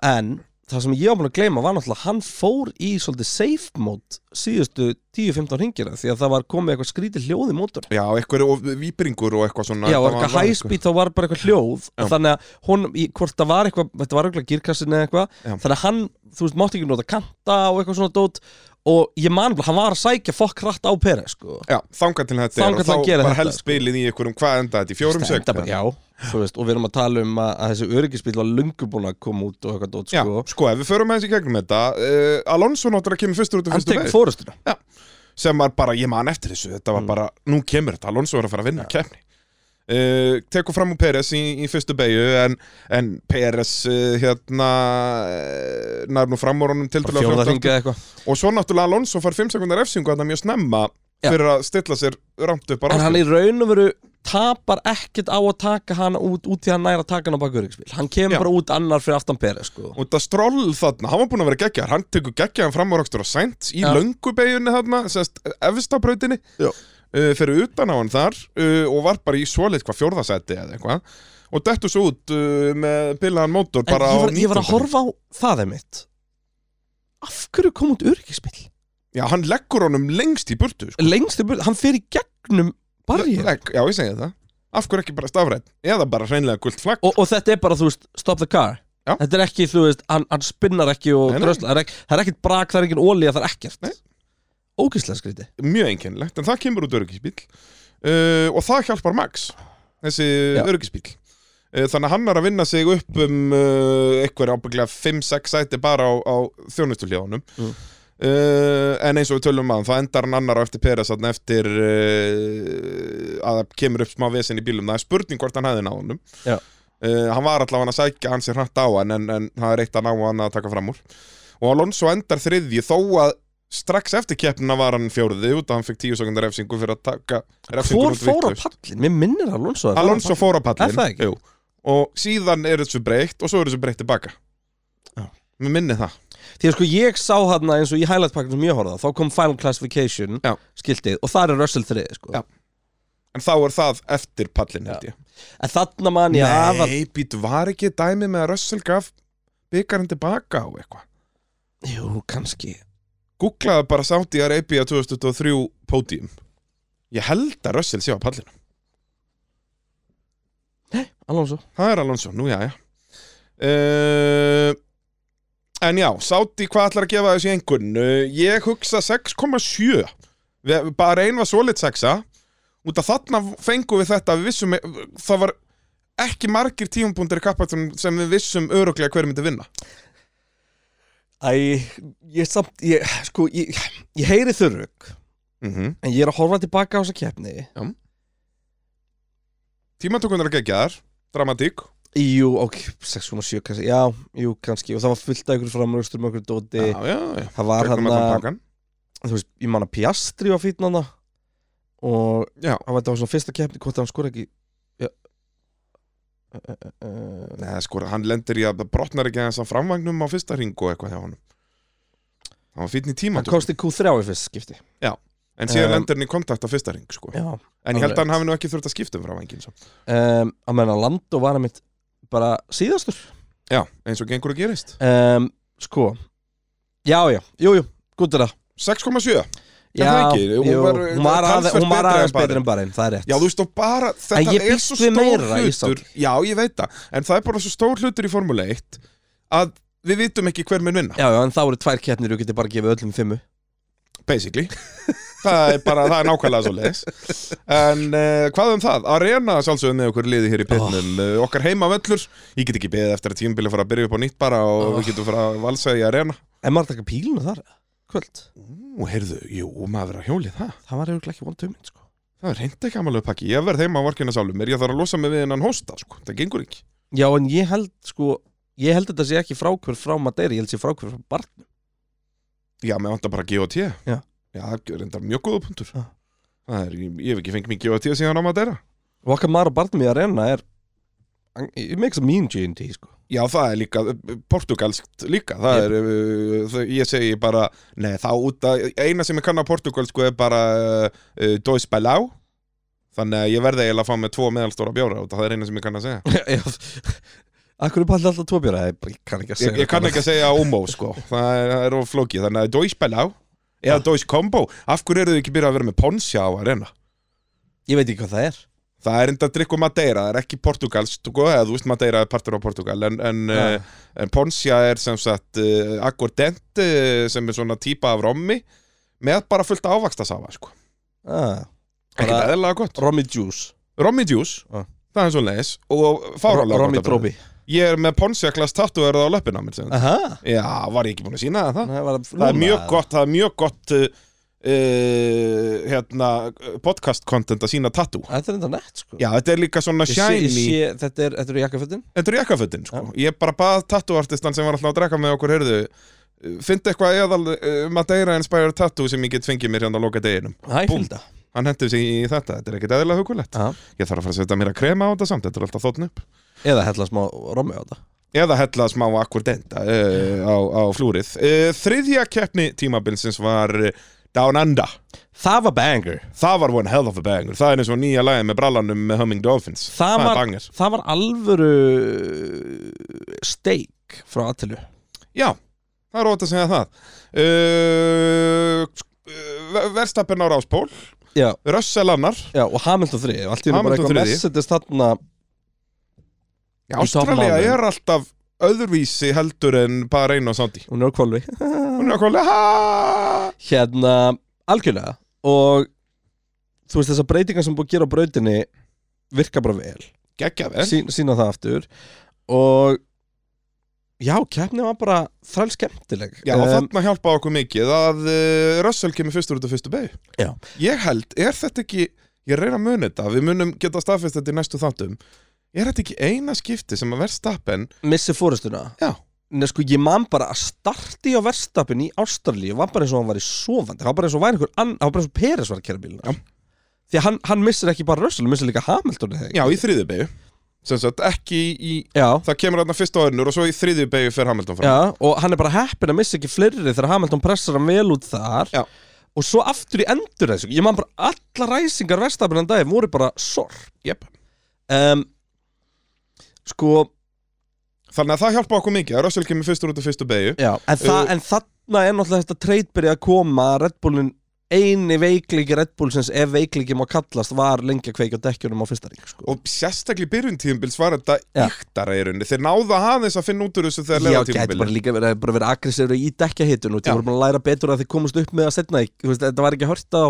En það sem ég búin að gleyma var náttúrulega Hann fór í svolítið safe mode Síðustu 10-15 ringina Því að það var komið eitthvað skrítið hljóð í mótor Já, eitthvað og víbringur og eitthvað svona Já, og eitthvað speed þá var bara eitthvað hljóð Já. og þannig að hún, í, hvort það var eitthvað þetta var eitthvað girkassin eða eitthvað þannig að hann, þú veist, mátti ekki nota kanta og eitthvað svona dót og ég man hann var að sækja fokk hratt á Peri, sko. Já, þangað til þetta Þangað er hann og þá bara helst sko. spilið í einhverjum hvað enda þetta í fjórum bara, Já, þú veist, og við erum að tala um að, að þessi öryggisbíl var lungu búin að koma út og eitthvað dót, Já, sko. sko, ef við förum aðeins í gegnum þetta uh, Alonso náttúrulega kemur fyrstur út af Hann fyrstu tekur beig fórustuna sem var bara, ég man eftir þessu þetta var Mm. bara, nú kemur þetta, Alonso er að fara að vinna keppni uh, tekur fram úr Peres í, í fyrstu beigju en, en Peres uh, hérna uh, nær nú fram úr honum til eitthvað og svo náttúrulega Alonso fær 5 sekundar efsingu að það mjög snemma Já. fyrir að stilla sér ramt upp á En hann í raun og veru tapar ekkert á að taka hann út út í að næra taka hann á bak öryggisbíl Hann kemur Já. bara út annar fyrir aftan Peri, sko og þetta stroll þarna, hann var búinn að vera geggjar hann tekur geggjaðan fram á rakstur á sænt í Já. löngubeginni þarna, sérst efstabrautinni Já. Uh, fyrir utan á hann þar uh, og var bara í svoleitt hvað fjórðasæti eða eitthvað og dettu svo út uh, með bilaðan mótor En bara ég á var, ég var að 19. horfa á það emitt Af hverju kom út öryggisbíl? Já, hann leggur honum lengst í burtu sko. Lengst í burð, hann í gegnum Legg, Já, ég segi það Af hverju ekki bara stafrætt? Eða bara hreinlega gult flagg og, og þetta er bara, þú veist, stop the car Já. Þetta er ekki, þú veist, hann, hann spinnar ekki og Nei, nei. drösla, það er, er ekkert brak, það er engin ólíja, það er ekkert Nei. Ógislega skríti Mjög einkennilegt, en það kemur út öryggisbíl uh, Og það hjálpar Max Þessi Já. öryggisbíl uh, Þannig að hann er að vinna sig upp um uh, Eitthvað ábygglega 5-6 sæti bara á, á þjónustuljóðunum Mm. En eins og við tölum maður Það endar hann annar á eftir Peres Eftir að það kemur upp smá vesen í bílum. Það er spurning hvort hann hefði náðunum hann var allavega að sækja hann sér hratt á hann en, en það er eitt að ná hann að taka fram úr. Og Alonso endar þriðji þó að strax eftir keppnina var hann fjórði út að hann fekk tíu sekundar refsingu fyrir að taka refsingu Hvor fór á pallin? Mér minnir Alonso að Alonso fór á Er það pallin ekki? Jú. og síðan er þessu breytt og svo er þessu breytt tilbaka Já. mér minni það. Því að sko ég sá hann eins og í highlight pakkinu sem ég horfði á, þá kom Final Classification Já. skiltið og það er Russell 3 sko. Já. en þá er það eftir pallin held ég En þarna man ég að Nei, být var ekki dæmi með að Russell gaf byggarinn tilbaka á eitthvað Jú, kannski Googlaði bara Saudi Arabia 2023 pódium. Ég held að Russell sé á pallinu Alonso? Það er Alonso, nú já, já. Uh, En já, Saudi, hvað ætlar að gefa þessi einhvern? Uh, ég hugsa 6,7 Við- Bara ein var solid 6 Út af þarna fengum við þetta við vissum, Það var ekki margir tímapunktur í kappaktum sem við vissum öruglega hver myndi vinna Æ, ég samt, ég, sko, ég, ég heyri þurrug mm En ég er að horfa tilbaka á þessa keppni. Tímatökunar að gegja þar Dramatík. Jú, ok, 6,7 kannski Já, jú, kannski Og það var fullt af ykkur framröstur með ykkur dóti Já, já, já. Það var hann að, þú veist, ég man að Piastri var fítn hann Og Já, hann var þetta var svona fyrsta keppni Hvort hann skor ekki Já neða sko, hann lendir í að brotnar ekki aðeins á framvagnum á fyrsta ring og eitthvað hjá honum. Það var fínn í Hann kosti Q3 í fyrst skipti. En síðan Um, lendir hann í kontakt á fyrsta ring sko. Já En ég held að hann hafi nú ekki þurft að skipta um framvangin um, Að menna Lando var að mitt Bara síðastur. Já, eins og gengur að gerist. Um, Sko Já, já, jú, jú, gútið það. 6,7 Er Já? Hún jú, var, hún var, aðeins, hún var betri aðeins Bahrein. betri en bara einn, það er rétt. Já, þú veist og bara Þetta er svo stór meira hlutur. Já, ég veit það. En það er bara svo stór hlutur í Formule 1 Að við vitum ekki hver mun vinna. Já, já, en þá eru tvær keppnir og getur bara gefið öllum fimmu. Basically. Það er bara, það er nákvæmlega svo leis En uh, hvað um það? Arena sjálfsögum með okkur liði hér í pitnum. Oh. Okkar heimavöllur, ég get ekki beðið eftir að tímabili fara að byrja upp á nýtt bara og Oh. við getum fara að valsa í Arena. En maður taka pílunu þar, kvöld. Ú, heyrðu, jú, maður að hjólið það. Það var eiginlega ekki two minutes, sko. Það er reyndi ekki amalegu pakki, ég verð heima á vorkina sálum mér, ég þarf að losa mig við hennan hósta, sko, það gengur ekki. Já, en ég held, sko Ég held þetta sé ekki frákvör frá Madeira Ég held sé frákvör frá barnum. Já, mér vantar bara GOT Já. Já, það er reyndar mjög góða punktur. Já. Það er, ég, ég hef ekki fengið mig GOT síðan á Madeira. Á barnum í arena er It makes a mean G&T, sko Já, það er líka portugalskt líka Það er, uh, ég segi bara Nei, þá út að, eina sem ég kann á portugalsku er bara uh, Dois Belau Þannig að ég verði eiginlega að fá með tvo meðalstóra bjóra út Það er eina sem ég kann að segja. Akkur er pallið alltaf tvo bjóra? Ég bara- kann ekki að segja Ég, ég kann ekki að segja Omo, sko. Það er, er of flókið. Þannig að Dois Belau Eða Dois Combo. Af hverju eru þau ekki byrjað að vera með Ponsia á arena? Ég veit ekki hvað það er Það er enda að drikku Madeira, það er ekki portugalst sko, eða þú veist Madeira er partur á Portugal en, en, Ja. uh, en Ponsia er sem sagt uh, aguardente sem er svona típa af rommi með bara fullt ávaksta safa sko. ah, ekki eðlilega gott Romy Juice Rommi juice, Ja. það er svo leis og fáralega gott Drobi bragði. Ég er með Ponsia klass tattu er það á. Aha Já, var ég ekki búin að sína það Það, var Það er mjög gott, það er mjög gott uh, hérna, podcast content að sína tattu Þetta er enda nett sko Já, þetta er líka svona shiny ég sé, þetta er, er jakkafötin Þetta er jakkafötin, sko. Ég bara bað tattooartistan sem var alltaf að drekka með okkur, heyrðu, fyndi eitthvað eðal uh, Madeira Inspired Tattoo sem ég get fengið mér hérna á loka deginum. Hæ, Búm. fylgda Hann hendur sig í þetta, þetta er ekkert eðlilega hugulegt. Já. Ég þarf að fara að setja mér að krema á þetta samt, þetta er alltaf þóttn upp. Eða hella smá Romy á þetta Eða hella smá akkordenta uh, á, á flúrið. Uh, þriðja keppni tímabilsins var Down Under. Það var banger Það var one hell of a banger. Það er eins og nýja lagi með brallanum með Humming Dolphins. Það er var, banger. það var alvöru steik frá Atilu Já, það er ótt að segja það uh, Verstappen á ráspól Já, Russell annar já, og Hamilton 3 og allt í henni bara Hamilton eitthvað þriðji. Mercedes þarna Já, Í Ástralja toppmálum. er alltaf öðruvísi heldur en bara einu og sándi Hún er á kvolvi Hún er kóla ha! Hérna, algjörlega. Og þú veist þessar breytingar sem búið að gera á brautinni virka bara vel. Gekkja vel. Sín, sína það aftur. Og já, keppni var bara þræl skemmtileg. Já, Em, þarna hjálpaði okkur mikið að uh, Russell kemur fyrstur út af fyrstu beig Já. Ég held, er þetta ekki Ég reyna að muni þetta, við munum geta staðfest þetta í næstu þáttum Er þetta ekki eina skipti sem að Verstappen missi fórustuna Já. Nei, sko, ég man bara að starti á verstapin í Ástralíu var bara eins og hann var í sofandi það var bara eins og væri einhver ann, það var bara eins og Peres var að kera bíluna Já. því að hann, hann missir ekki bara Russell, hann missir líka Hamilton eða ekki? Já, í þriðu beig Sem sagt, ekki í Já, Það kemur þarna fyrst á önnur og svo í þriðju beig fer Hamilton fram já, og hann er bara heppin að missa ekki fleiri þegar Hamilton pressar hann vel út þar Já. og svo aftur í endur þessu ég man bara alla ræsingar verstapin en dag voru bara sorg Jep. um, sko, Þannig að það hjálpa okkur mikið að Russell kemur fyrstur út af fyrstu beigju já. En, þa Uh, en þarna er náttúrulega þetta treyt byrjað að koma að Red Bullin eini veikliki Red Bullsins ef veikliki má kallast var lengi að kveikja á dekkjunum á fyrsta ring sko. og sérstaklega í byrjun tímubils var þetta Já. yktara í rauninni. Þeir náðu aðeins að finna út úr þessu þegar Já, leða gæti bara líka verið, bara verið aggressífur í dekkjahitun og Já. þið voru búin að læra betur að þið komast upp með að setna þetta var ekki hört á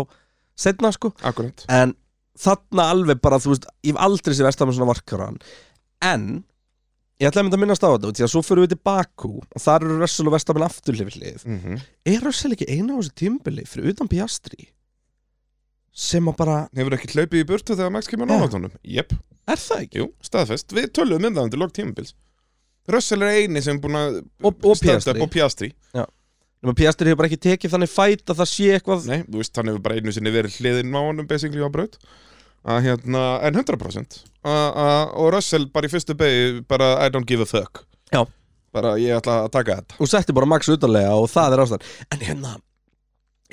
setna sko. Akkurat. En þarna alveg bara, þú veist, ég hef aldrei sér versta með svona varkaran en ég ætla að mynda að minnast á þetta því að svo fyrir við til Baku og þar eru Russell og Verstapen aftur hlifið hlið mm -hmm. er Russell ekki eina á þessu tímbili fyrir utan Piastri sem að bara, Hefur ekki hlaupið í burtu þegar Max kemur Já. náðatónum? Jep, er það ekki? jú, staðfest Við tölum um það undir lok tímubils Russell er eini sem er búin að Og- og standa Piastri. upp og Piastri Nefnum Piastri hefur bara ekki tekið þannig fæt að það sé eitthvað Nei, þú veist, hann hefur bara einu sinni verið hliðin á honum basically á braut að hérna, en 100% a, a, og Russell bara í fyrstu beig bara I don't give a fuck. Já. bara ég ætla að taka þetta. Og setti bara Max utanlega og það er ástæðan. En hérna,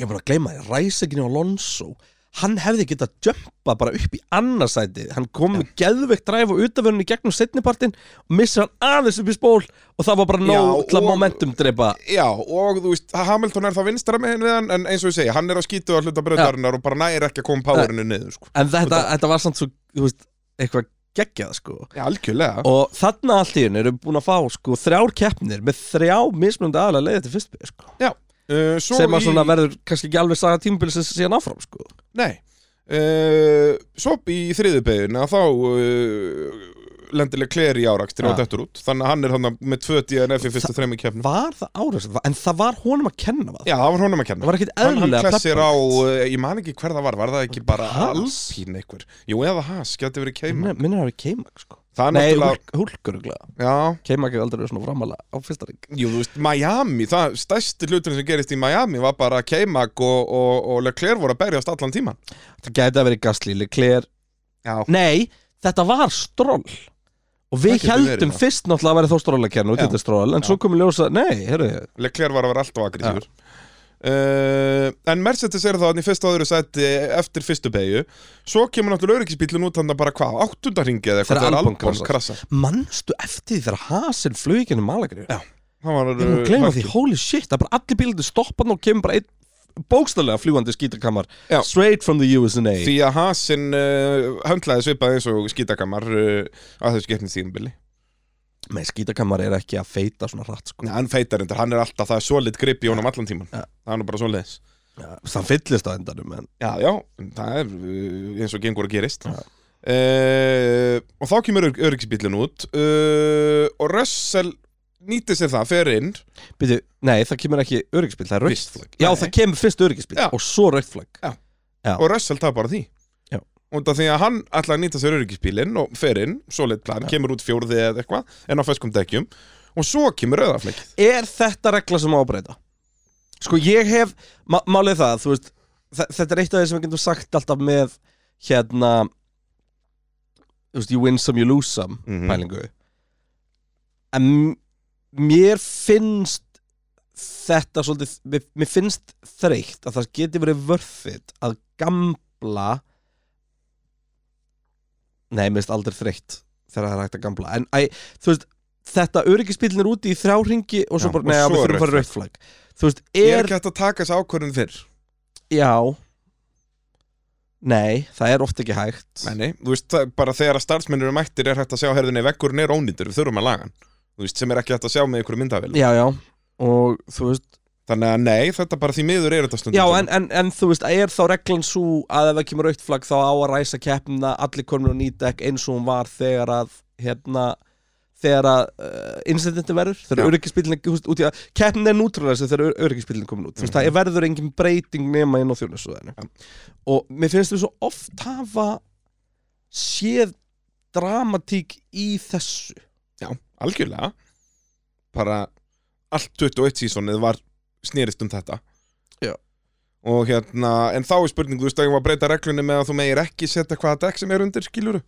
ég var að gleyma því ræseginu á Alonso hann hefði getað jumpa bara upp í annarsæti hann kom með geðveikt dræf og utaförunni gegnum setnipartin og missa hann aðeins upp í spól og það var bara nóg til að momentum drepa. Já, og þú veist, Hamilton er það vinstra megin við hann en eins og ég segi, hann er að skýtu að hluta brautarinnar og bara næri ekki að koma powerinu niður sko. en þetta, þetta var samt svo, þú veist, eitthvað geggjað sko. Já, algjörlega. Og þarna allt í henni erum við búin að fá sko þrjár keppnir með þrjá mismunandi aðalega leiði til fyrst byrja sko uh, sem að í- svona verður kannski ekki alveg saga tímabilsins síðan áfram sko. Nei. Uh, Svo í þriðubegin að þá uh, lendilega Claire í árakstri og Ja. dettur út. Þannig að hann er hann með tvö DNF í fyrstu þremi keppnum. Var það árið en það var honum að kenna það? Já, það var honum að kenna. Það var ekkit Hann, hann klessir á, ég man ekki hver það var, var það ekki bara einhver? Jú, eða Haas, geti verið keima Minna- minnir að það. Það nei, náttúrulega, húlkur já, K-Mag er aldrei svona framalega á fyrsta ring jú, þú veist, Miami Það stærsti hluturinn sem gerist í Miami var bara K-Mag og, og, og Leclerc voru að berjast allan tíman það gæti að vera Gasly, Leclerc. Já, nei, þetta var Stroll. Og Það við getur heldum verið, já. fyrst náttúrulega að vera þó Stroll að kenna út Já. þetta Stroll, en svo komum ljósa, nei, heyrðu. Leclerc var að vera alltaf aggressífur uh, En Mercedes er það í fyrsta og öðru sæti eftir fyrstu beigju Svo kemur náttúrulega öryggisbílun út hann bara hvað, áttundarringi eða Þegar eitthvað Albon Albon krassar manstu eftir því þegar Hasen flög ekki ennum Malagri Já. Það var Ég uh, gleyma höggi. því, holy shit, það er bara allir bílandi stoppa og kemur bara einn bókstælega fljúandi skítakammar Já. straight from the USA Því að Hasin uh, höndlaði svipað eins og skítakamar uh, að þessu getnum tíðumbili með skítakammar er ekki að feita svona hratt sko. Nei, hann feitar endur, hann er alltaf það er solid grip í honum allan tíman Já. Það er nú bara svoleiðis það fyllist á endanum en Já, já, það er uh, eins og gengur að gerist Já. uh, Og þá kemur ör öryggisbílinn út uh, Og Russell nýtti sér það, fer inn Byrju, nei, það kemur ekki öryggisbíl, það er Fyrst. Já, Nei. það kemur fyrst öryggisbíl og svo. Já. Og Russell bara því. Og því að hann ætlaði að nýta sér öryggisbílinn Og fer inn, solid plan, kemur út fjórði eða eitthvað En á feskum dekkjum Og svo kemur rauðafleikið Er þetta regla sem á að breyta? Sko, ég hef, má, málið það, veist þe- Þetta er eitt af því sem við getum sagt alltaf með hérna you win some, you lose some Mhm. pælingu En mér finnst þetta svolítið, mér, finnst þreytt að það geti verið vörfið að gamla Nei, mér finnst aldrei þreytt þegar það er hægt að gamla En æ, þú veist, þetta öryggisbílinn er úti í þrjá ringi og svo Já, bara, og neða, svo við þurfum að fara rautt flagg Þú veist, Ég er er, ekki hægt að taka þessi ákvörðun fyrr. Já. Nei, það er oft ekki hægt. Nei, nei, þú veist, það, er bara þegar að starfsmennir eru mættir er hægt að sjá herðinni vekkurinn er ónýtur, við þurfum að laga hann. Þú veist, sem er ekki hægt að sjá með ykkur myndavél. Já, já, og þú veist Þannig að nei, þetta bara því miður er þetta stundum Já, en, en, en þú veist, er þá reglan svo að ef það kemur raukt flagg þá á að ræsa keppnina allir komin á nýdekk eins og hún var þegar að hérna, þegar að uh, incidenti verður, þegar öryggisbílinn út í að keppnin er nútrúlega þegar öryggisbílinn komin út, þú veist, það verður engin breyting nema inn á þjónusöðinu Já. og mér finnst við svo oft hafa séð dramatík í þessu. Já, algjörlega. Bara allt 21 sísonið var snerist um þetta Já. Og hérna, en þá er spurning, þú veist að ég var að breyta reglunni með að þú megir ekki setja hvaða dekk sem er undir, skiluru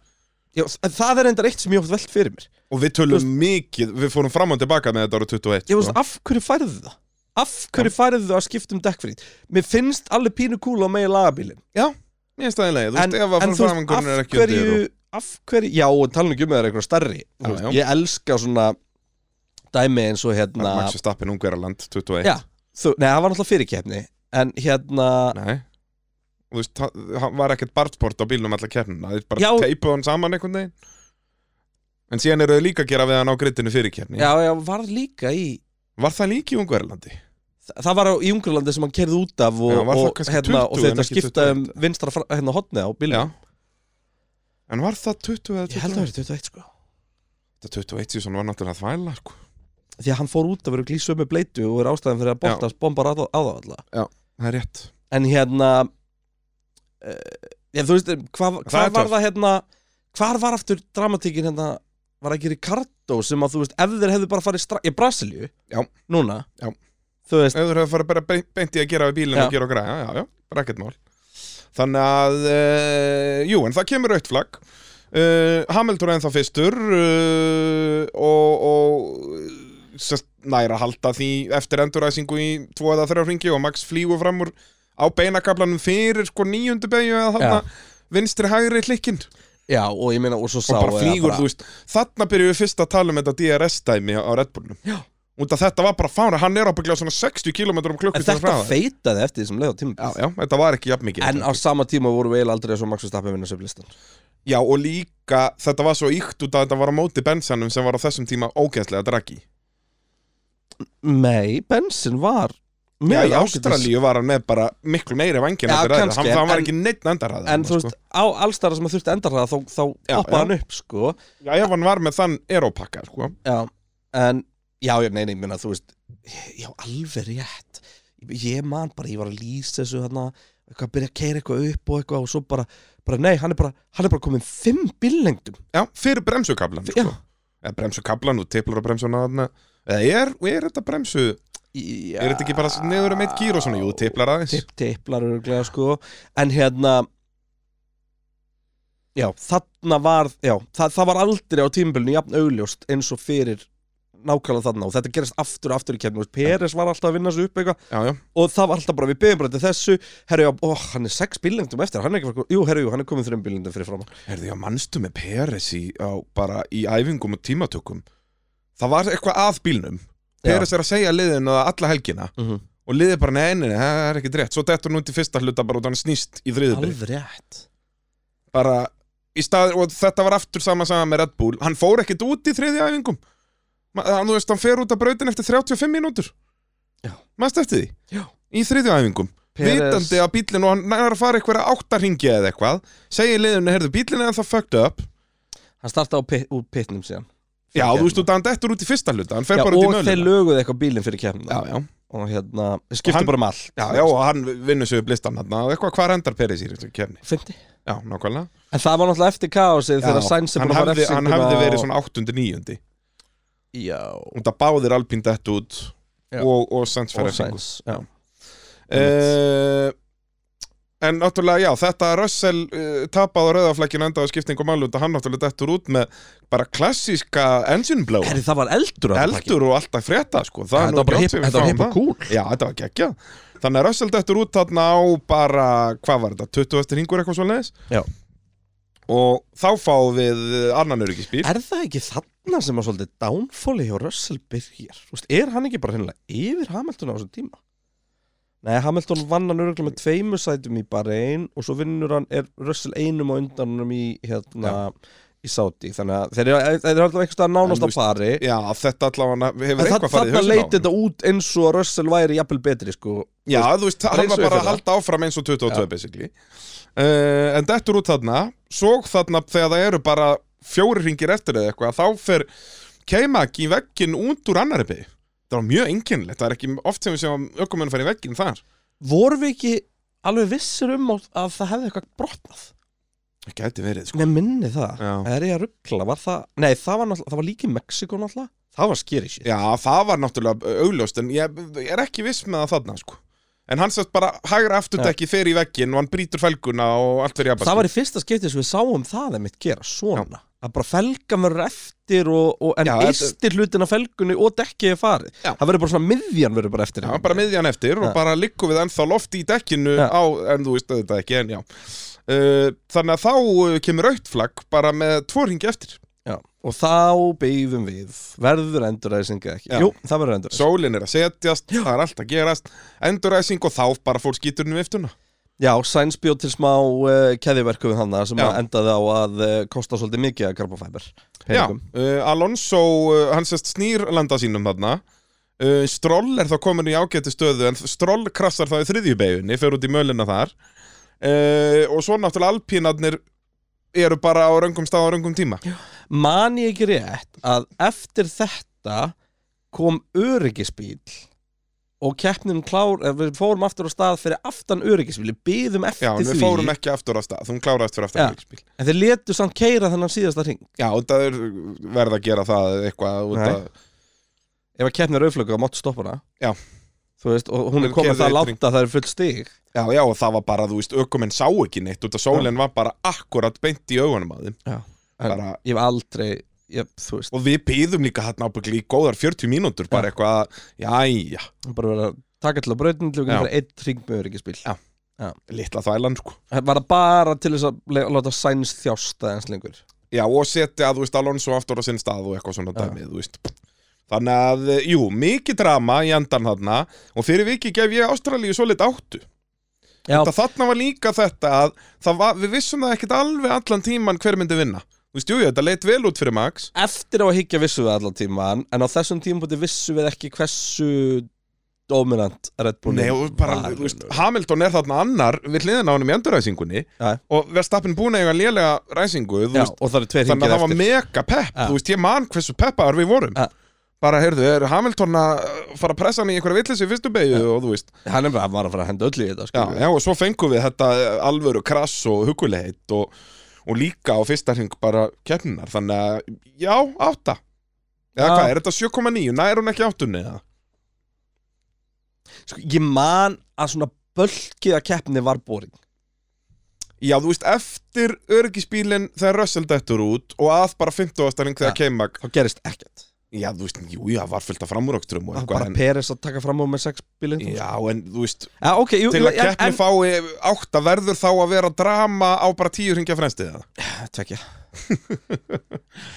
Já, en það er enda eitt sem ég oft velt fyrir mér Og við tölum Þú mikið, við fórum fram og tilbaka með þetta ára 21 Ég veist, sko. af hverju færðu það? Af hverju færðu það að skipta um dekkfrít? Mér finnst alveg pínu kúl á megi lagabílin Mér finnst það í leið, þú veist, ef að fórum fram veist, er af ekki hverju. Af hverju, já, nú ekki um að það er eitthvað starri Já, veist, já. Ég elska svona dæmi eins og hérna Max Verstappen, Ungverjaland, 21 Já, þú, nei, það var náttúrulega fyrirkeppni En hérna, Nei Þú veist, það var ekkert bartport á bílnum alla keppnina Það er bara Já. teipuð hann saman einhvern veginn En síðan eru þau líka að gera við hann á grittinu fyrir keppni já, já, var líka í Var það líki í Ungverjalandi? Það það var á, í Ungarlandi sem hann kerði út af og, Já, var það og, kannski hérna, 20 og en þetta ekki skipta um 21? vinstra fra- hérna hotni á Já bílum En var það 20 eða 21? Ég held að það verið 21 sko Þetta 21 síðan var náttúrulega þvæla sko. Því að hann fór út að vera glísu með bleitu og er ástæðan fyrir að Bottas bombar á, það alla Það er rétt En hérna uh, Já, þú veist, hvað, er var töff. það hérna Hvar var aftur dramatíkin hérna Var ekki Ricardo sem að þú veist Ef þeir hefðu bara farið strax Í Brasilíu Já. Núna Já. Þú veist Ef þú hefur farið bara beint beint í að gera við bílinn Já. og gera og græja Já, já, bara ekkert mál Þannig að, uh, jú, en það kemur aukt flagg uh, Hamilton er ennþá fyrstur og, og næra að halda því eftir enduræsingu í tvo eða þrjá ringi og Max flýgur fram úr á beinakablanum fyrir sko níundu beigju eða þarna vinstri hægri klikkinn Já, og ég meina, og svo sá og bara flýgur, þú veist þarna byrjum við fyrst að tala um þetta DRS-dæmi á Red Bullnum. Já. af þetta var bara fána, hann er ábygglega svona 60 km um En klukkustund þetta feitaði eftir því sem leið á tíma Já, já, þetta var ekki jafn mikið En á sama tíma voru við eiginlega aldrei svo Verstappen vinna söflistan Já, og líka, þetta var svo ykt út að þetta var á móti bensanum sem var á þessum tíma ógeðslega draggi Nei, bensin var Já, í. Ástralíu var hann með bara miklu meiri vangin Já, eftir kannski, hann, það var en- ekki neitt endarhæða En þú veist, á allstæðar sem að þurfti endarhraða þá, þá Já, poppaði já. hann upp, sko. Já, ef hann var með þann erópakka, sko. Já, en Já, já, nei, nei, minna, þú veist Já, alveg rétt. Ég man bara, ég var að lýsa þessu þarna eitthvað að byrja að keira eitthvað upp og eitthvað og svo bara, bara nei, hann er bara, hann er bara komin fimm bíllengdum. Já, fyrir bremsukablan, Já. sko. Eða bremsukablan og tiplar á bremsuna þarna Eða er, er þetta bremsu? Já, Er þetta ekki bara neður um eitt gýr og svona? Jú, tiplar aðeins. Tipp, tipplar öruglega, sko. En hérna Já, þarna var Já, það, það var aldrei á tímabilinu jafn augljóst eins og fyrir nákvæmlega þarna. Og þetta gerist aftur og aftur í kemni Peres var alltaf að vinna sig upp eitthvað. Og það var alltaf bara við byggjum bara til þessu. Herru, já, ó, hann er sex bílengdum eftir. Hann er ekki, jú, herru, jú, hann er komið þreim bílengdum fyrir fram herði, já, manstu með Peres í, á, bara í æfingum og tímatökum Það var eitthvað að bílnum. Peres er að segja liðinu að alla helgina. Mm -hmm. og liðið bara, nei, nei, nei, það er ekki rétt. Svo dettur hún í fyrsta hluta bara út hann snýst í þriðubri alveg rétt. Bara í stað, og þetta var aftur sama saman með Red Bull. Hann fór ekkert út í þriðja æfingum. Hann, veist, hann fer út af brautin eftir 35 mínútur. Maður eftir því? Já. í þriðja æfingum. Peres- vitandi að bílinn og hann er að fara eitthvað áttarhingi eða eitthvað segir liðinu, heyrðu, bílinn er það fucked up. Hann pit, úr pitnum síðan já, þú veist, að hann dettur út í fyrsta hluta hann fer já, og þeir löguðu eitthvað bílinn fyrir kemna já, já, og hérna, þeir Og skiptu hann- bara um all já, já, og hann vinnur sig upp listan og eitthvað, hvað endar Peris í kefni Fyndi. já, nákvæmlega. En það var náttúrulega eftir kaosið þegar Sainz er búin að fara hefði, hann hefði verið svona 8.9. já, og það báðir Alpín dett út og, Sainz og fyrir refsingu. Sainz já. uh, En náttúrulega, já, þetta Russell uh, tapaði á rauðaflækinu endaði skiptingum álund og hann náttúrulega dettur út með bara klassíska engine blow Herri, það var eldur á eldur og alltaf frétta, sko? Það nú var bara hip, var hip og cool Já, þetta var geggjað Þannig að Russell dettur út þarna á bara, hvað var þetta, 20 eftir hingur eitthvað svo leiðis Já. Og þá fáum við annan öryggisbíl Er það ekki þarna sem að svolítið downfalli hjá Russell byrjar? Er hann ekki bara hennilega yfir Hamilton á þessum tíma? Nei, Hamilton vann hann öruglega með tveimu sætum í Bahrein og svo vinnur hann, er Russell einum á undan honum í, hérna, í Saudi. Þannig að þeir eru eru alltaf staðar nánast á pari. Já, þetta allavega hefur eitthvað farið í þarna hausinn á leit honum. þetta út eins og að Russell væri jafnvel betri, sko. Já, þú veist, hann var bara að halda áfram eins og 22 basically. Uh, En dettur út þarna Svo þarna þegar það eru bara fjóri ringir eftir eða eitthvað Þá fer K-Mag í veggin út úr annari bygg Það var mjög einkennilegt, það er ekki oft sem við séum ökumenn fara í veggin þar. Vorum við ekki alveg vissir um að að það hefði eitthvað brotnað? Það gæti verið, sko. Nei, minni það. Já. Er ég að ruggla, var það Nei, það var, það var líka í Mexiko náttúrulega. Það var skeri shit. Já, það var náttúrulega augljóst En ég, ég er ekki viss með það þarna, sko. En hann sett bara hægra afturdekki fer í veggin og hann brýtur felguna og allt jafnast Það var í fyrsta skipti sem við sáum það einmitt gera svona að bara felgan verður eftir og, og, en Já, þetta- eistir hlutin af felgunni og dekkið er farið. Já. það verður bara svona miðjan verður bara eftir. Já, bara miðjan eftir og bara liggum við ennþá loft í dekkinu á, en þú veist þetta ekki, en já. Uh, Þannig að þá uh, kemur aukt flagg bara með tvo ringi eftir. Já. og þá beigðum við. Verður enduræsing eða ekki. Jú, það verður enduræsing Sólin er að setjast, það er allt að gerast. Enduræsing og þá bara fór skíturinn við eftuna Já, Sainz bjóð til smá uh, keðiverku við hann sem Já. að endaði á að uh, kosta svolítið mikið að karbofæber Já, uh, Alonso, hann sest snýr landa sínum þarna. Uh, Stroll er þá komin í ágæti stöðu en Stroll krassar það í þriðjubeginni fer út í mölina þar. Og svo náttúrulega alpínarnir eru bara á röngum stað á röngum tíma. Man ég ekki rétt að eftir þetta kom öryggisbíl og keppnin klár, eh, við fórum aftur á stað fyrir aftan öryggisbíl, við byðum eftir Já, en við því fórum ekki aftur á stað, þú kláraðist fyrir Já. aftur öryggisbíl. en þeir letu samt keira þennan síðasta ring Já, og það er verð að gera það eitthvað að, ef að keppnin er auðflöku, stoppa hana Já. Veist, og hún er komið það að það er full stig Já, já, og það var bara, þú veist, ökumenn sá ekki neitt út að sólinn var bara akkurat beint í augunum að Já. Bara, ég hef aldrei, veist. Og við býðum líka hann ábyggli í góðar 40 mínútur bara eitthvað, jæja, bara verið að taka til að brautin til að Já. vera einn ring með öryggisbíl. Já. litla þvælan, sko. Var það bara til þess að láta Sainz þjásta eins lengur? Já, og setja, þú veist, Alonso aftur á sinn stað og eitthvað svona Já. dæmið, Þannig að, jú, mikið drama í endan þarna. Og fyrir viki gef ég Ástralíu svo lit áttu. Já, Það þarna var líka þetta að var, við vissum það ekkert alveg allan tíman hver myndi vinna Þú veist, jú, jú, þetta leit vel út fyrir Max. Eftir á að higgja vissu við allan tíman en á þessum tímabúti vissu við ekki hversu dominant Red Bull Nei, og bara, þú veist, Hamilton er þarna annar við hliðina á honum í enduræsingunni Já. og Verstappen búin að eiga lélega ræsingu Já, veist, þannig að það var mega pepp þú veist, ég man hversu peppaðar við vorum. Já. bara, heyrðu, er Hamilton að fara að pressa hann í einhverja vitlis í fyrstu beigju og þú veist, Hann er bara hann var að fara að henda öll í þetta já, já, og svo fengum við þetta alvöru krass og hugulegheit og, og líka á fyrsta hring bara keppninar, þannig að, já, átta eða Já. hvað, er þetta 7,9, nær hún ekki áttunni eða? sko, Ég man að svona bölkið að keppni var boring Já, þú veist, eftir örgisbílinn þegar Russell dettur út og að bara 50 ástæðning þegar Ja. K-Mag þá gerist ekkert Já, þú veist, jú, já, var fullt af framúrökstrum og var eitthvað bara en, Peres að taka fram á með sex bílinn Já, en þú veist, Já, ok, jú, til jú, að keppni en, fái átta verður þá að vera drama á bara tíu hringja frestið það en Tvekja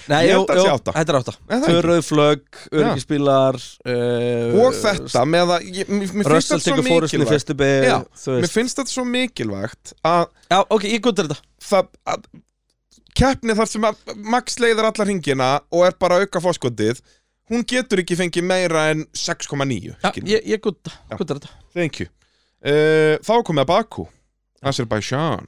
Nei, Ég jú, held að jú, sé átta. Þetta er átta. Er það ekki? rauð flögg, öryggisbílar uh, Og þetta með að, ég, mér, mér finnst Russell þetta svo tekur fórustin í mikilvægt. fyrstu beig Já, Þú Mér veist finnst þetta svo mikilvægt að Já, ok, ég guttur þetta. Það að keppni þar sem Max leiðir allar hringina og er bara auka fórskotið hún getur ekki fengið meira en 6,9 Já, skilur. ég, ég gutta, þetta. Thank you. Uh, Þá komið að Baku Azerbaijan.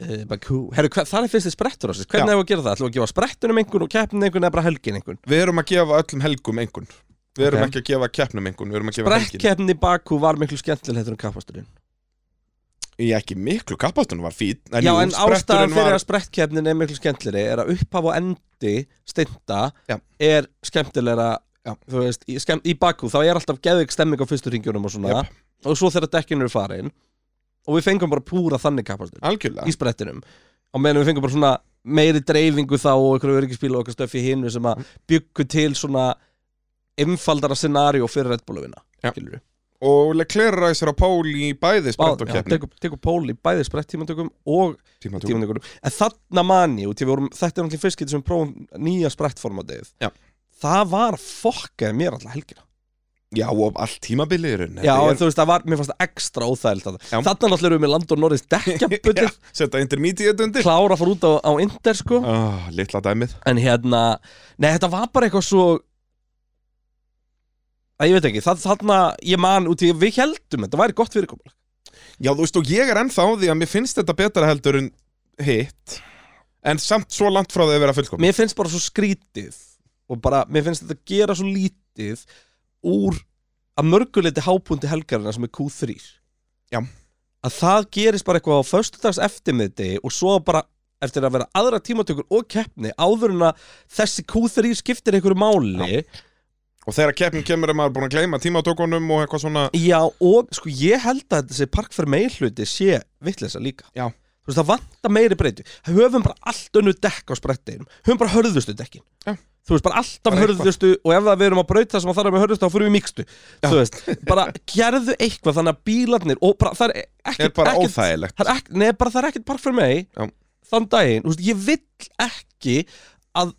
Uh, Bakú Herru, það er fyrst í sprettur Hvernig hefur að gera það? Ætlum við að gefa sprettunum einhvern og keppnin einhvern eða bara helgin einhvern? Við erum að gefa öllum helgum engun Við erum Ok. ekki að gefa keppnum Við Brettkeppnin í Bakú var miklu skemmtileg heldur en kappasturinn Ég ekki miklu kappastunum var fít Já, jú, en ástæðan spretturinn fyrir var- að sprettkeppnin er miklu skemmtilegri er að upphaf og endi stinta Já. er skemmtilegra Já. þú veist, í, skemm, í Bakú þá er alltaf geðvik stemming á fyrstu ringjunum og svona og svo þegar dekkin eru farin og við fengum bara púra þannig kappastur Algjörlega í sprettinum og meðan við fengum bara svona meiri dreifingu þá og einhverju öryggispíl og eitthvað stöfi hinu sem að byggu til svona einfaldara scenario fyrir Red Bull að vinna Já. skilurðu. Og Leclerc ræsir á pól í bæði Bá- sprett og já, keppni tekur, tekur pól í bæði spretttímantökum og tímantökum en þarna mani og vorum, þetta er náttúrulega fyrst getur sem prófum nýja sprettformatið Já. það var fokkaði mér alltaf helgina. Já, og allt tímabilið í rauninni. Já, en er- þú veist, það var, mér fannst það ekstra Já. þarna náttúrulega erum við með Landon Norris dekkjabutið Setta intermediate undir. Klára að fara út á, á Inter sko. Oh, Litla dæmið. En hérna, nei þetta var bara eitthvað svo að ég veit ekki, það, þarna ég man út í, við heldum þetta væri gott fyrirkomulag. Já, þú veist, og ég er ennþá því að mér finnst þetta betra heldur en hitt En samt svo langt frá því að vera fullkom Mér finnst bara svo skrítið og bara, mér finnst þetta gera svo lítið úr að mörguleiti hápundi helgarina sem er Q3 Já. Að það gerist bara eitthvað á föstudags eftirmiðdi og svo bara eftir að vera aðra tímatökur og keppni áður en að þessi Q3 skiptir einhverju máli Og þegar keppnin kemur er maður búin að gleyma tímatökunum og eitthvað svona. Já, og sko ég held að þessi park fyrir meilhluti sé vitleisa líka. Já. Þú veist, það vantar meiri breyti Höfum bara allt önnu dekk á sprettinum. Höfum bara hörðustu dekkin. Já. Þú veist, bara alltaf Bara eitthvað. hörðustu Og ef það við erum að það sem að er með hörðustu Þá fyrir við mikstu Þú veist, bara gerðu eitthvað Þannig að bílarnir Og bara, það er ekkert Er bara ekkert- óþægilegt. það er ekki, Nei, bara það er ekkert park fyrir mig Já. Þann daginn, þú veist, ég vill ekki Að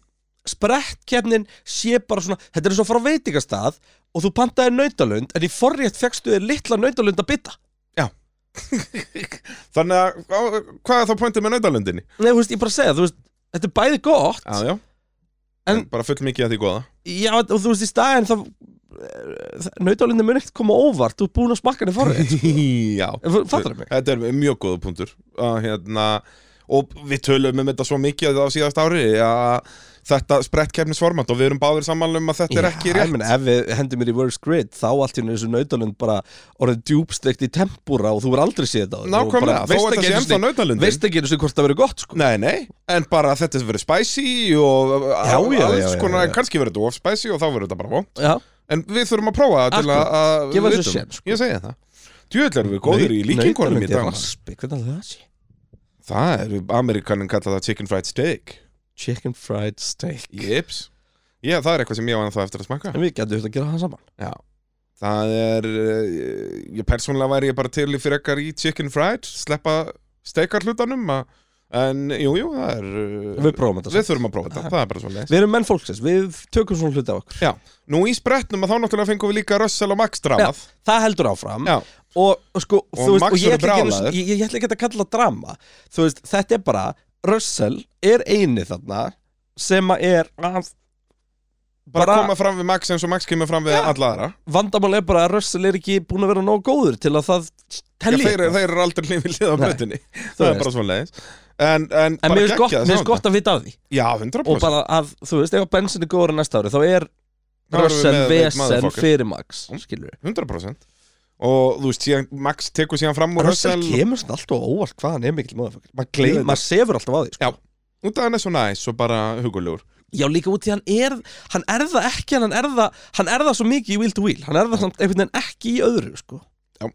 sprettkeppnin sé bara svona Þetta er svo frá veitingastað Og þú pantaði nautalund En í forrétt fegstu þér litla nautalund að bytta Þannig að, hvað er þá pointið með nautalundinni? Nei, þú veist, ég bara segja, þú veist, þetta er bæði gott Já, já. En- En bara full mikið að því góða. Já, og þú veist, í staðin þá Nautalindi mun ekkert koma óvart Þú ert búin að smakka henni forrið Já. Fattar mig? Þetta er mjög góða punktur. Að, hérna, Og við tölum um þetta svo mikið á síðast ári að þetta sprettkeppnisformat og við erum báðir saman um að þetta er ekki Já, rétt meina, ef við hendum í worst grid Þá allt í þessu nautalund bara Orðið djúbsteikt í tempúra Og þú verður aldrei séð. Og Nákvæmlega, þó að þetta ennþá sinni- nautalundin Veist ekki eins og hvort það verður gott, sko. Nei, nei, en bara þetta verður spicy og Já, já, alls já, já, konar, já. kannski verður þetta of spicy og þá verður þetta bara vond Já, En við þurfum að prófa það til að- Gefa þessu séns, sko. Ég segi það. Djöðl erum við góðir í líkingunum í dag það? Það er, Amerikanin kalla það chicken fried steak Chicken fried steak. Jips. Já, það er eitthvað sem ég var það eftir að smaka En við getum þetta að gera það saman. Já. Það er, eh, ég persónulega væri ég bara til í fyrir ekkar í chicken fried Sleppa steikar hlutanum að En jú, jú, það er eh, Við prófum þetta Við saman. þurfum að prófa þetta, það er bara svo leið Við erum menn fólksins, við tökum svona hluti á okkur. Já, nú í spretnum að þá náttúrulega fengum við líka Russell og Max dramað Það heldur áfram. Já, og, og sko, Og þú veist, Max og ég verður ætla ekki, einu sinni- ég, ég ætla ekki að kalla það drama. Þú veist, þetta er bara Russell er eini þarna sem er að bara, Bara- koma fram við Max eins og Max kemur fram við Já. alla aðra. Vandamál er bara að Russell er ekki búin að vera nóg góður til að það telli þeir, eru- þeir eru aldrei hlifið hlið á þú Það er bara svo leiðis En, en, En mér finnst gott, að vita af því. Já, 100% Og bara að, þú veist, ef bensin er góður næsta ári Þá er Russell vesen fyrir Max Mm. Skilur 100% Og þú veist, síðan, Max tekur síðan fram úr Russell kemur svona alltaf óvart hvað hann er mikil Maður maður sefur alltaf á því sko. Já, út af hann er svo næs og bara hugulegur Já, líka út í hann er Hann er það ekki, hann er það Hann er það svo mikið í Will to Wheel Hann er það samt einhvern veginn ekki í öðru sko. Já.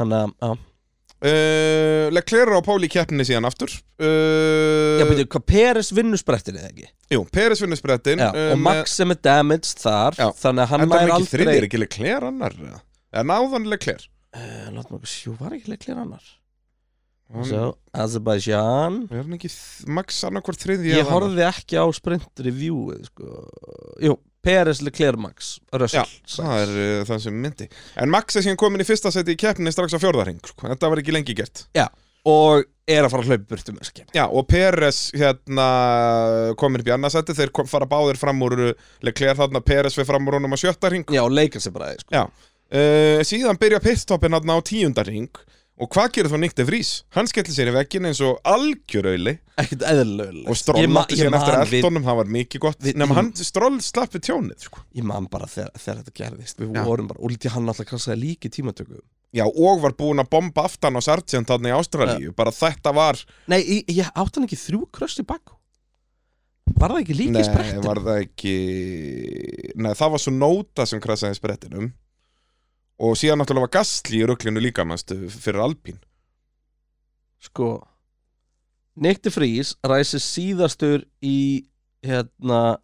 Hann að, já uh, Leclerc á Póli keppninni síðan aftur uh, Já, betur, hvað Peres vinnur sprettin eða ekki? Jú, Peres vinnur sprettin Já, og Max er með damage þar Já. Þannig að hann er þriðir, aldrei eða? Eða náðan Leclerc. Uh, Látum okkur sjú, var ekki leiklir annar? Svo, Azerbaijan. Er hann ekki þ- Max annarkvort þriðji Ég horfði ekki á sprint reviewið sko. Jú, Peres Leclerc Max Russell Það er uh, það sem myndi. En Max er síðan komin í fyrsta seti í keppninni strax á fjórðarhing sko. Þetta var ekki lengi gert. Og er að fara að hlaupa burtu með skip Já, og Peres hérna komin upp í annarsætti Þeir kom, fara báðir fram úr uh, Leclerc þarna Peres við fram úr honum á sjötta hring. Já, leika sér bara sko. Já, uh, síðan byrja pitstoppin hann á tíundar hring Og hvað gerir þá Nick de Vries? Hann skellir sér í veggin eins og algjörauðli. Ekkert eðlögulega Og Stroll átti síðan eftir eldunum, það var mikið gott. við- Nefnum hann Stroll slapp við tjónið sko. Ég man bara þegar, þegar þetta gerðist. Við Já. vorum bara, og lítið hann alltaf krassaði líki tímatöku. Já, og var búinn að bomba aftan á Sargent þarna í Ástralíu. Bara þetta var Nei, ég, ég átt hann ekki þrjú kröst í bakku? Var það ekki líki Nei, í sprettin? var það ekki Nei, það var svo nóta sem krasaði í sprettinum Og síðan náttúrulega var Gastli í rugglinu líka manstu, fyrir Alpín. Sko de Vries ræsir síðastur í hérna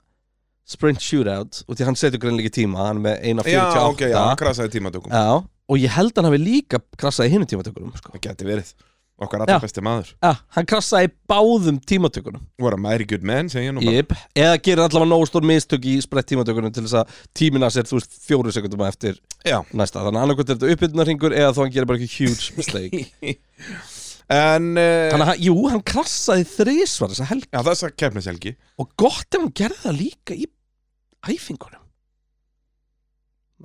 sprint shootout og því hann setur greinleiki tíma hann með eina 48 Já, ok, já, hann krasaði tímatökum. Já, og ég held hann hafi líka krassaði hinn tímatökunum sko. Það geti verið Okkar allra besti maður. Já, hann krassaði báðum tímatökunum. Voru að mæri good man, segja nú bara. Jip, eða gerir allavega nógu stór mistök í sprett tímatökunum til þess að tímina sér, þú veist, fjóru sekundum eftir Já. næsta, þannig að annarkvæmt er þetta uppbytunarringur eða þó hann gerir bara ekki huge mistake. En, uh, Þannig að, hann- jú, hann krassaði þrísvar þessa helg já, þess að keppnishelgi. Og gott ef hann gerði það líka í æfingunum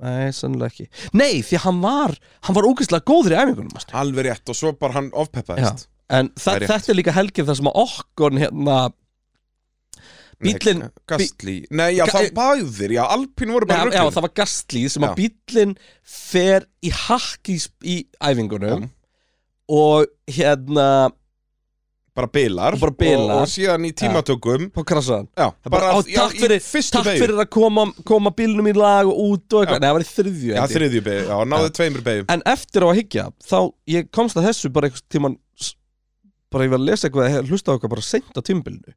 Nei, sannlega ekki Nei, því hann var hann var ógeðslega góður í æfingunum. Alveg rétt og svo bara hann ofpeppaðist en Það þa er rétt. þetta er líka helgið þar sem að okkur hérna bíllinn- Nei, Gastli Nei, já, Ga- það báðir, já, Alpín voru Já, bara já, rugglinu það var gastlíð sem Já. að bíllinn fer í hakk í, í æfingunum Já. og hérna Bara bilar bara bilar. Og, og síðan í tímatökum. På krassaðan Já, bara, á, já, takk, fyrir, takk fyrir að koma, koma bílnum í lag og út og eitthvað, nei það var í þriðju Já, þriðju beigju, já, náðu tveimur beigju En eftir á að higgja, þá ég komst að þessu bara einhvers tíman bara ég var að lesa eitthvað hlusta á eitthvað bara seint á tímbilinu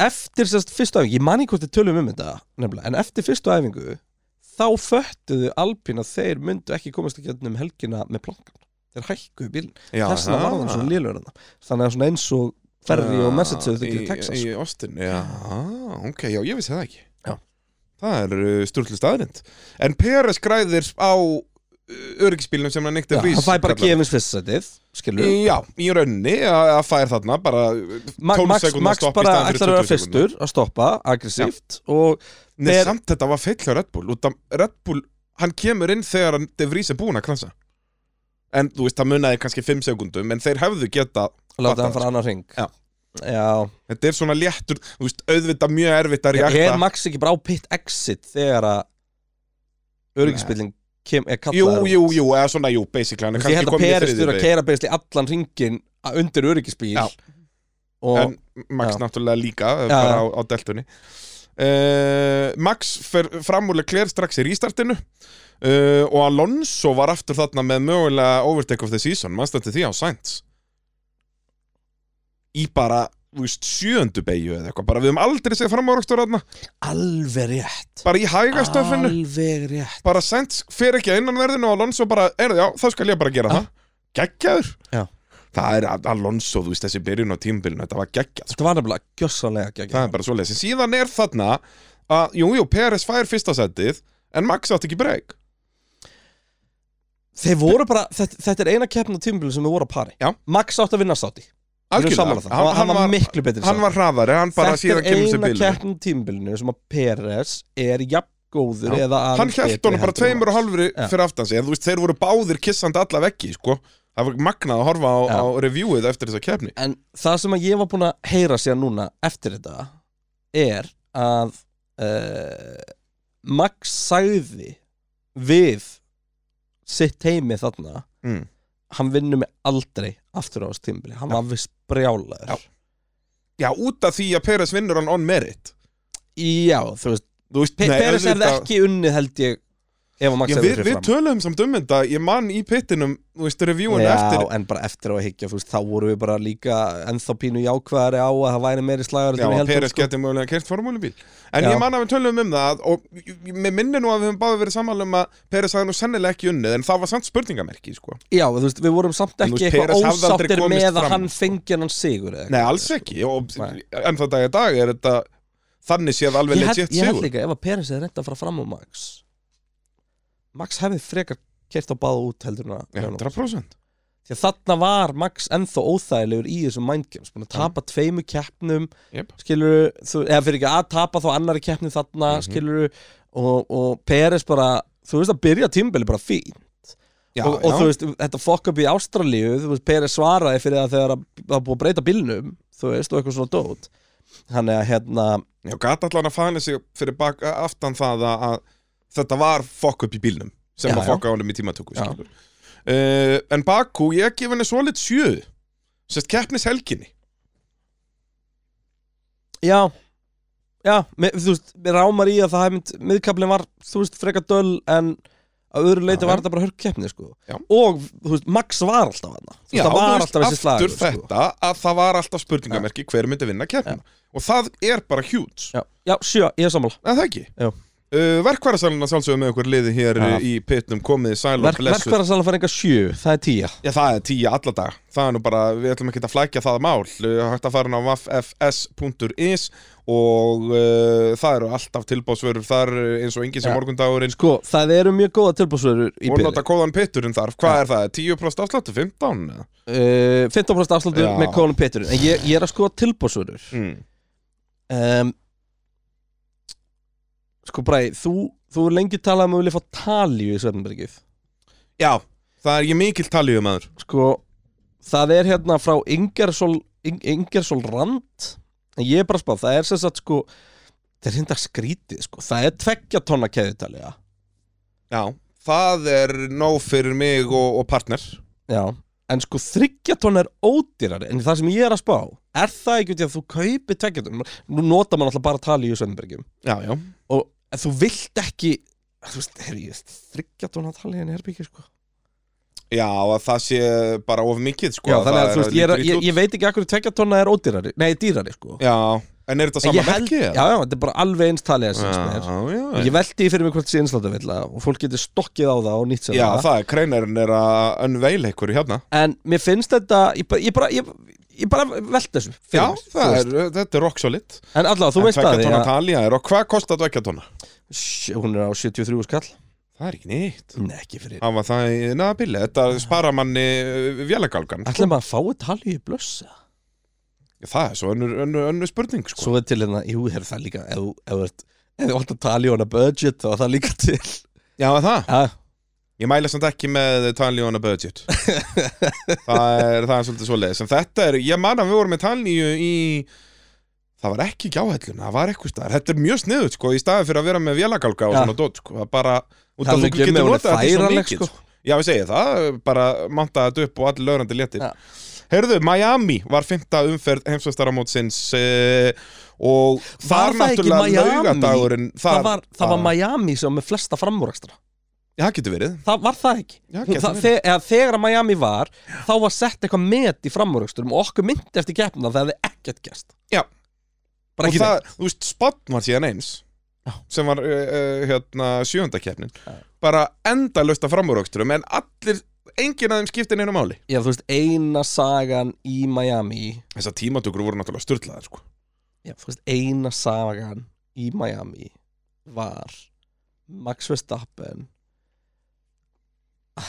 Eftir sérst fyrstu æfingu, ég man ekki hvort þið tölum um þetta nefnilega, en eftir fyrstu æfingu þá föttuðu Alpín að þeir myndu ekki komast ekki um helgina með plankan þeir hækkuðu Já, þess vegna var það svo lélur þannig að svona eins og Ferri og Mercedes þau til Texas Í, í Austin, já, ok, já, ég vissi það ekki. Já. Það er uh, sturlu staðrind En Peres græðir á uh, öryggisbílnum sem hann nýtti Já, hann fæ bara gefins fyrstætið, skilur Já, í rauninni að að fær þarna bara Ma 12 Max, sekúndna Max stopp í bara ætlar að vera 20 sekúndna. fyrstur að stoppa aggressíft og Nei, samt þetta var feill hjá Red Bull. Red Bull, hann kemur inn þegar De Vries er búinn að kransa En þú veist, það munaði kannski 5 sekúndum En þeir hefðu geta láta hann fara annar ring Já. Já. Þetta er svona léttur, þú veist, auðvitað mjög erfitt að Er reakta Max ekki bara á pit exit þegar að öryggisbílinn kem, er Jú, kallaður jú, jú, eða svona, jú, basically Hann er Því kannski að komið í þriðju þurfa að beygju. keira beisli allan ringin undir öryggisbíl Já. og En Max náttúrulega líka, bara á, á deltunni uh, Max fer framúlega kler strax í rístartinu uh, Og Alonso var aftur þarna með mögulega overtake of the season. Manstandi því á Sainz? Í bara, þú veist, sjöundu beigju eða eitthvað. Bara við höfum aldrei séð framúrakstur þarna. Alveg rétt. Bara í hægastöfinu alveg rétt. Bara Sainz fer ekki að innanverðinu og Alonso bara, er já, þá skal ég bara gera það. Geggjaður. Já. Það er Alonso, þú veist, þessi byrjun á tímbilinu Þetta var geggjað Þetta var nefnilega gjössanlega ekki Það er bara svoleiðis. En Síðan er þarna að, jú, jú, Peres fær fyrsta setið en Max átti ekki breyk. Þeir voru bara, þetta, þetta er eina keppn á tímabili sem við voru að pari Já. Max átt að vinna sátti sammála það. hann, hann, var miklu betri hann var hraðari, hann bara Þetta síðan er kemur sér eina bílum keppnum tímbilinu sem að Peres er jafngóður Já. eða hann held honum bara tveimur og halvri fyrir aftan sig en þú veist, þeir voru báðir kissandi alla veggi sko. Það var magnað að horfa á, Já. á reviewið eftir þessa keppni En það sem að ég var búin að heyra sér núna eftir þetta er að uh, Max sagði við sitt heimi þarna mm. hann vinnur mig aldrei aftur á þessu tímbili hann var vist brjálaður Já. já, út af því að Peres vinnur hann on merit Já, þú veist þú veist, Pe Peres hefði ekki unnið held ég ef Max við, fyrir við fram. töluðum samt um þetta, ég man í pittinum, þú veist, reviewinu Já, eftir en bara eftir á að higgja, þú veist, þá voru við bara líka ennþá pínu jákvæðari á að það væri meiri slagar Já, að Peres geti mögulega kert formúlubíl. En Já. ég man að við töluðum um það og mér minni nú að við höfum báði verið sammála um að Peres hafði nú sennilega ekki unnið en það var samt spurningamerki, sko. Já, þú veist, við vorum samt ekki eitthvað ósáttir með að hann sko. fengi hann sigur þannig séð alveg legit ég held sigur. líka, ef að Peres hefði reynd að fara fram á Max Max hefði frekar kert á báða út heldur en að Já, 100% Því að þarna var Max ennþá óþægilegur í þessum mindgames Búin að tapa tveimu keppnum Jep. Skilur, þú, eða fyrir ekki að tapa þá annari keppni þarna Mhm. Skilur, og, og Peres bara Þú veist að byrja tímbili bara fín Já, og, og þú veist, þetta fokk upp í Ástralíu þú veist, Peres svaraði fyrir það þegar að- það búið að breyta bílnum þú veist, og eitthvað svona dót. Þannig að hérna, Já, gata allan að fæna sig fyrir bak, aftan það að, að þetta var fokk upp í bílnum sem Já, að já. fokka á honum í tímatöku Já. uh, En Baku, ég gef henni svo lit sjö Sest keppnis helginni já. Já, með, þú veist, mér rámar í að það hef mynd, miðkablin var, þú veist, freka döl en að öðru leiti Já, var já. þetta bara hörk keppni, sko. Já. og, þú veist, Max var alltaf þú veist, það var alltaf þessi slagur aftur þetta að það var alltaf spurningamerki hver myndi vinna keppna og það er bara huge. Já, já, sjö, ég er sammála. En það ekki? Já. Uh, Verkværasalina sjálfsögum með okkur liði hér uh, í pitnum komið sæl og Verk, blessuð verkværasalan fær enga sjö, það er tíja Já, það er tíu alla dag Það er nú bara, við ætlum ekki að flækja það mál uh, Hægt að fara inn á waffs.is og uh, það eru alltaf tilbásvörur þar eins og enginn sem Já. morgundagurinn sko, það eru mjög góða tilbúsverður í og byrði nota kóðan pitturinn þar Hvað Já. er það? 10% afsláttu? 15? eða? uh, 15% afsláttur Já. með Colin Peturinn en ég, ég er að skoða tilbúsverður Mm. um, Sko Bræ, þú, þú er lengi talað um að vilja fá talíu í Svefnbergið Já, það er ég mikil talíu maður. Sko, það er hérna frá Ingersól, Ing, Ingersól Rand. En ég er bara að spá, það er sem sagt sko Það er hinda skrítið sko. Það er tveggja tonna keðutalja Já, það er nóg fyrir mig og, og partner. Já En sko þryggja tonna er ódýrari En það sem ég er að spá. Er það ekki út í að þú kaupi tveggja tonna? Nú nota man alltaf bara talíu í Svefnbergjum Já, já. Og en þú vilt ekki þú veist, er ég þryggja tóna talið en herbyggja sko. Já, að það sé bara of mikið sko Já, þannig það að þú veist, ég, er, ég, ég veit ekki akkur tveggja tóna er ódýrari, nei, dýrari sko. Já, en er þetta En sama ég held, merki? já, já, þetta er bara alveg eins talið að já, mér já, og ég veldi fyrir mig hvort sé einsláta vilja og fólk getur stokkið á það og nýtt sér Já, það. það er kreinarinn er að önveil einhverju hérna. En mér finnst þetta, ég bara, ég bara, ég, bara veldi þessu Já, það er, þetta er rock solid. En allavega, þú En veist að því að talja er og hvað kostar? Sj, hún er á 73 skall. Það er ekki nýtt. Nei, ekki fyrir. Það var það í naðabili, þetta spara manni vélagalgan Ætlaði maður að fái talið í blössa? Það er svo önnur, önnur, önnur spurning sko. Svo er til hérna, jú, er það líka ef þú- vant að tala í hana budget þá er það líka til. Já, er það? Ja, Ég mæla samt ekki með talja on a budget það, er, það er svolítið svoleiðis En þetta er, ég man að við vorum með talju í Það var ekki gjáhællun, það var eitthvað staðar Þetta er mjög sniðut sko, í staði fyrir að vera með vélagalga og Já. svona dót sko, það bara út af þú getur notað þetta svo mikið sko. sko. Já, við segja það, bara monta þetta upp og allir lögrandi léttir Já. Heyrðu, Miami var fymta umferð heimsveistaramótsins uh, og þar það ekki náttúrulega laugadagurinn það, var, það var Miami sem var með flesta framúrakstra Já, það getur verið Það var það ekki Já, það, verið. þe eða, Þegar að Miami var þá var sett eitthvað met í framúraksturum og okkur myndi eftir keppna það hefði ekkert gerst Já. Bara og ekki það, þú veist, Spotn var síðan eins Já. sem var uh, hérna sjöndakefnin Já. bara endalaust af framúröxturum en allir, enginn af þeim skipti neina máli Já, þú veist, eina sagan í Miami þessar tímatökur voru náttúrulega styrlaðar sko. Já, þú veist, eina sagan í Miami var Max Verstappen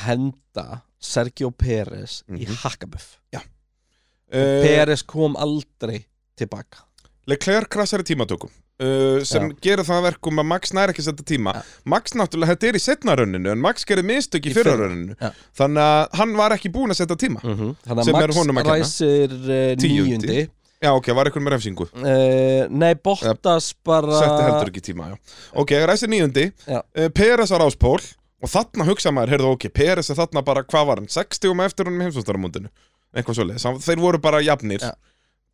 henda Sergio Pérez í Mhm. Hakkabuff. Uh, Peres kom aldrei tilbaka. Leclerc krassar í tímatökum uh, sem Já. gerir það að verkum að Max næri ekki að setja tíma. Já. Max náttúrulega, þetta er í setna rönninu en Max gerir mistök í Í fyrra Já. þannig að hann var ekki búinn að setja tíma mm Þannig Sem að Max að ræsir uh, Tíundi. níundi. Já, ok, var eitthvað með refsingu? Uh, Nei, Bottas bara Setti heldur ekki tíma, já. Ok, ræsir uh, Peres á ráspól og þarna hugsa maður, heyrðu ok, Peres er þarna bara, hvað var hann, 60 um eftir honum í heimsvöldaramundinu eitthvað svoleiðis, þeir voru bara jafnir. Já.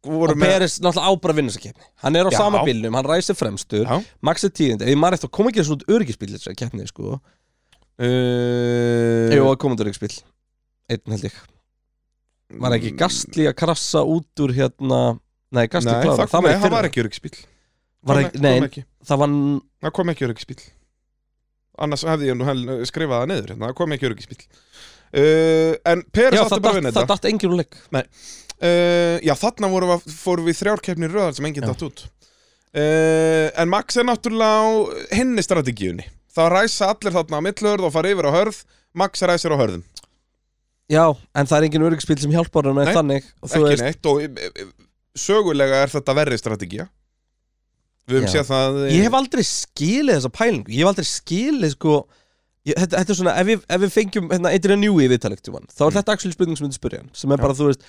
voru Og Peres náttúrulega á bara að vinna þessa keppni. Hann er á Já. sama bílnum, hann ræsir fremstur Já. Max er tíundi, ef maður eftir að koma ekki þessu út öryggisbíl þessa keppni, sko. Uh, Jú, að koma út öryggisbíl Einn held ég. Var ekki Gastli að krassa út úr hérna Nei, Gastli klára, það, nei, var í það var ekki öryggisbíl Var ekki, nei, það var Það kom ekki öryggisbíl Annars hefði ég nú skrifað það niður hérna, Það kom ekki öryggisbíl uh, En Peres Já, átti bara að vinna datt, það þetta. datt enginn úr leik. Uh, Já, þarna við, fórum við þrjárkeppnir röðar sem enginn Já. datt út. Uh, En Max er náttúrulega á hinni strategíunni. Það ræsa allir þarna á millhörð og fara yfir á hörð. Max ræsir á hörðum. Já, en það er enginn öryggisbíl sem hjálpar hann þannig. Ekki veist, neitt. Og e, e, sögulega er þetta verri strategía Við höfum séð það Ég hef aldrei skilið þessa pælingu Ég hef aldrei skilið sko ég, þetta, þetta er svona, ef við, ef við fengjum hérna, Adrian Newey í viðtalegt um hann Þá er Mm. þetta actually spurning sem við spyrja hann Sem er Já. bara, þú veist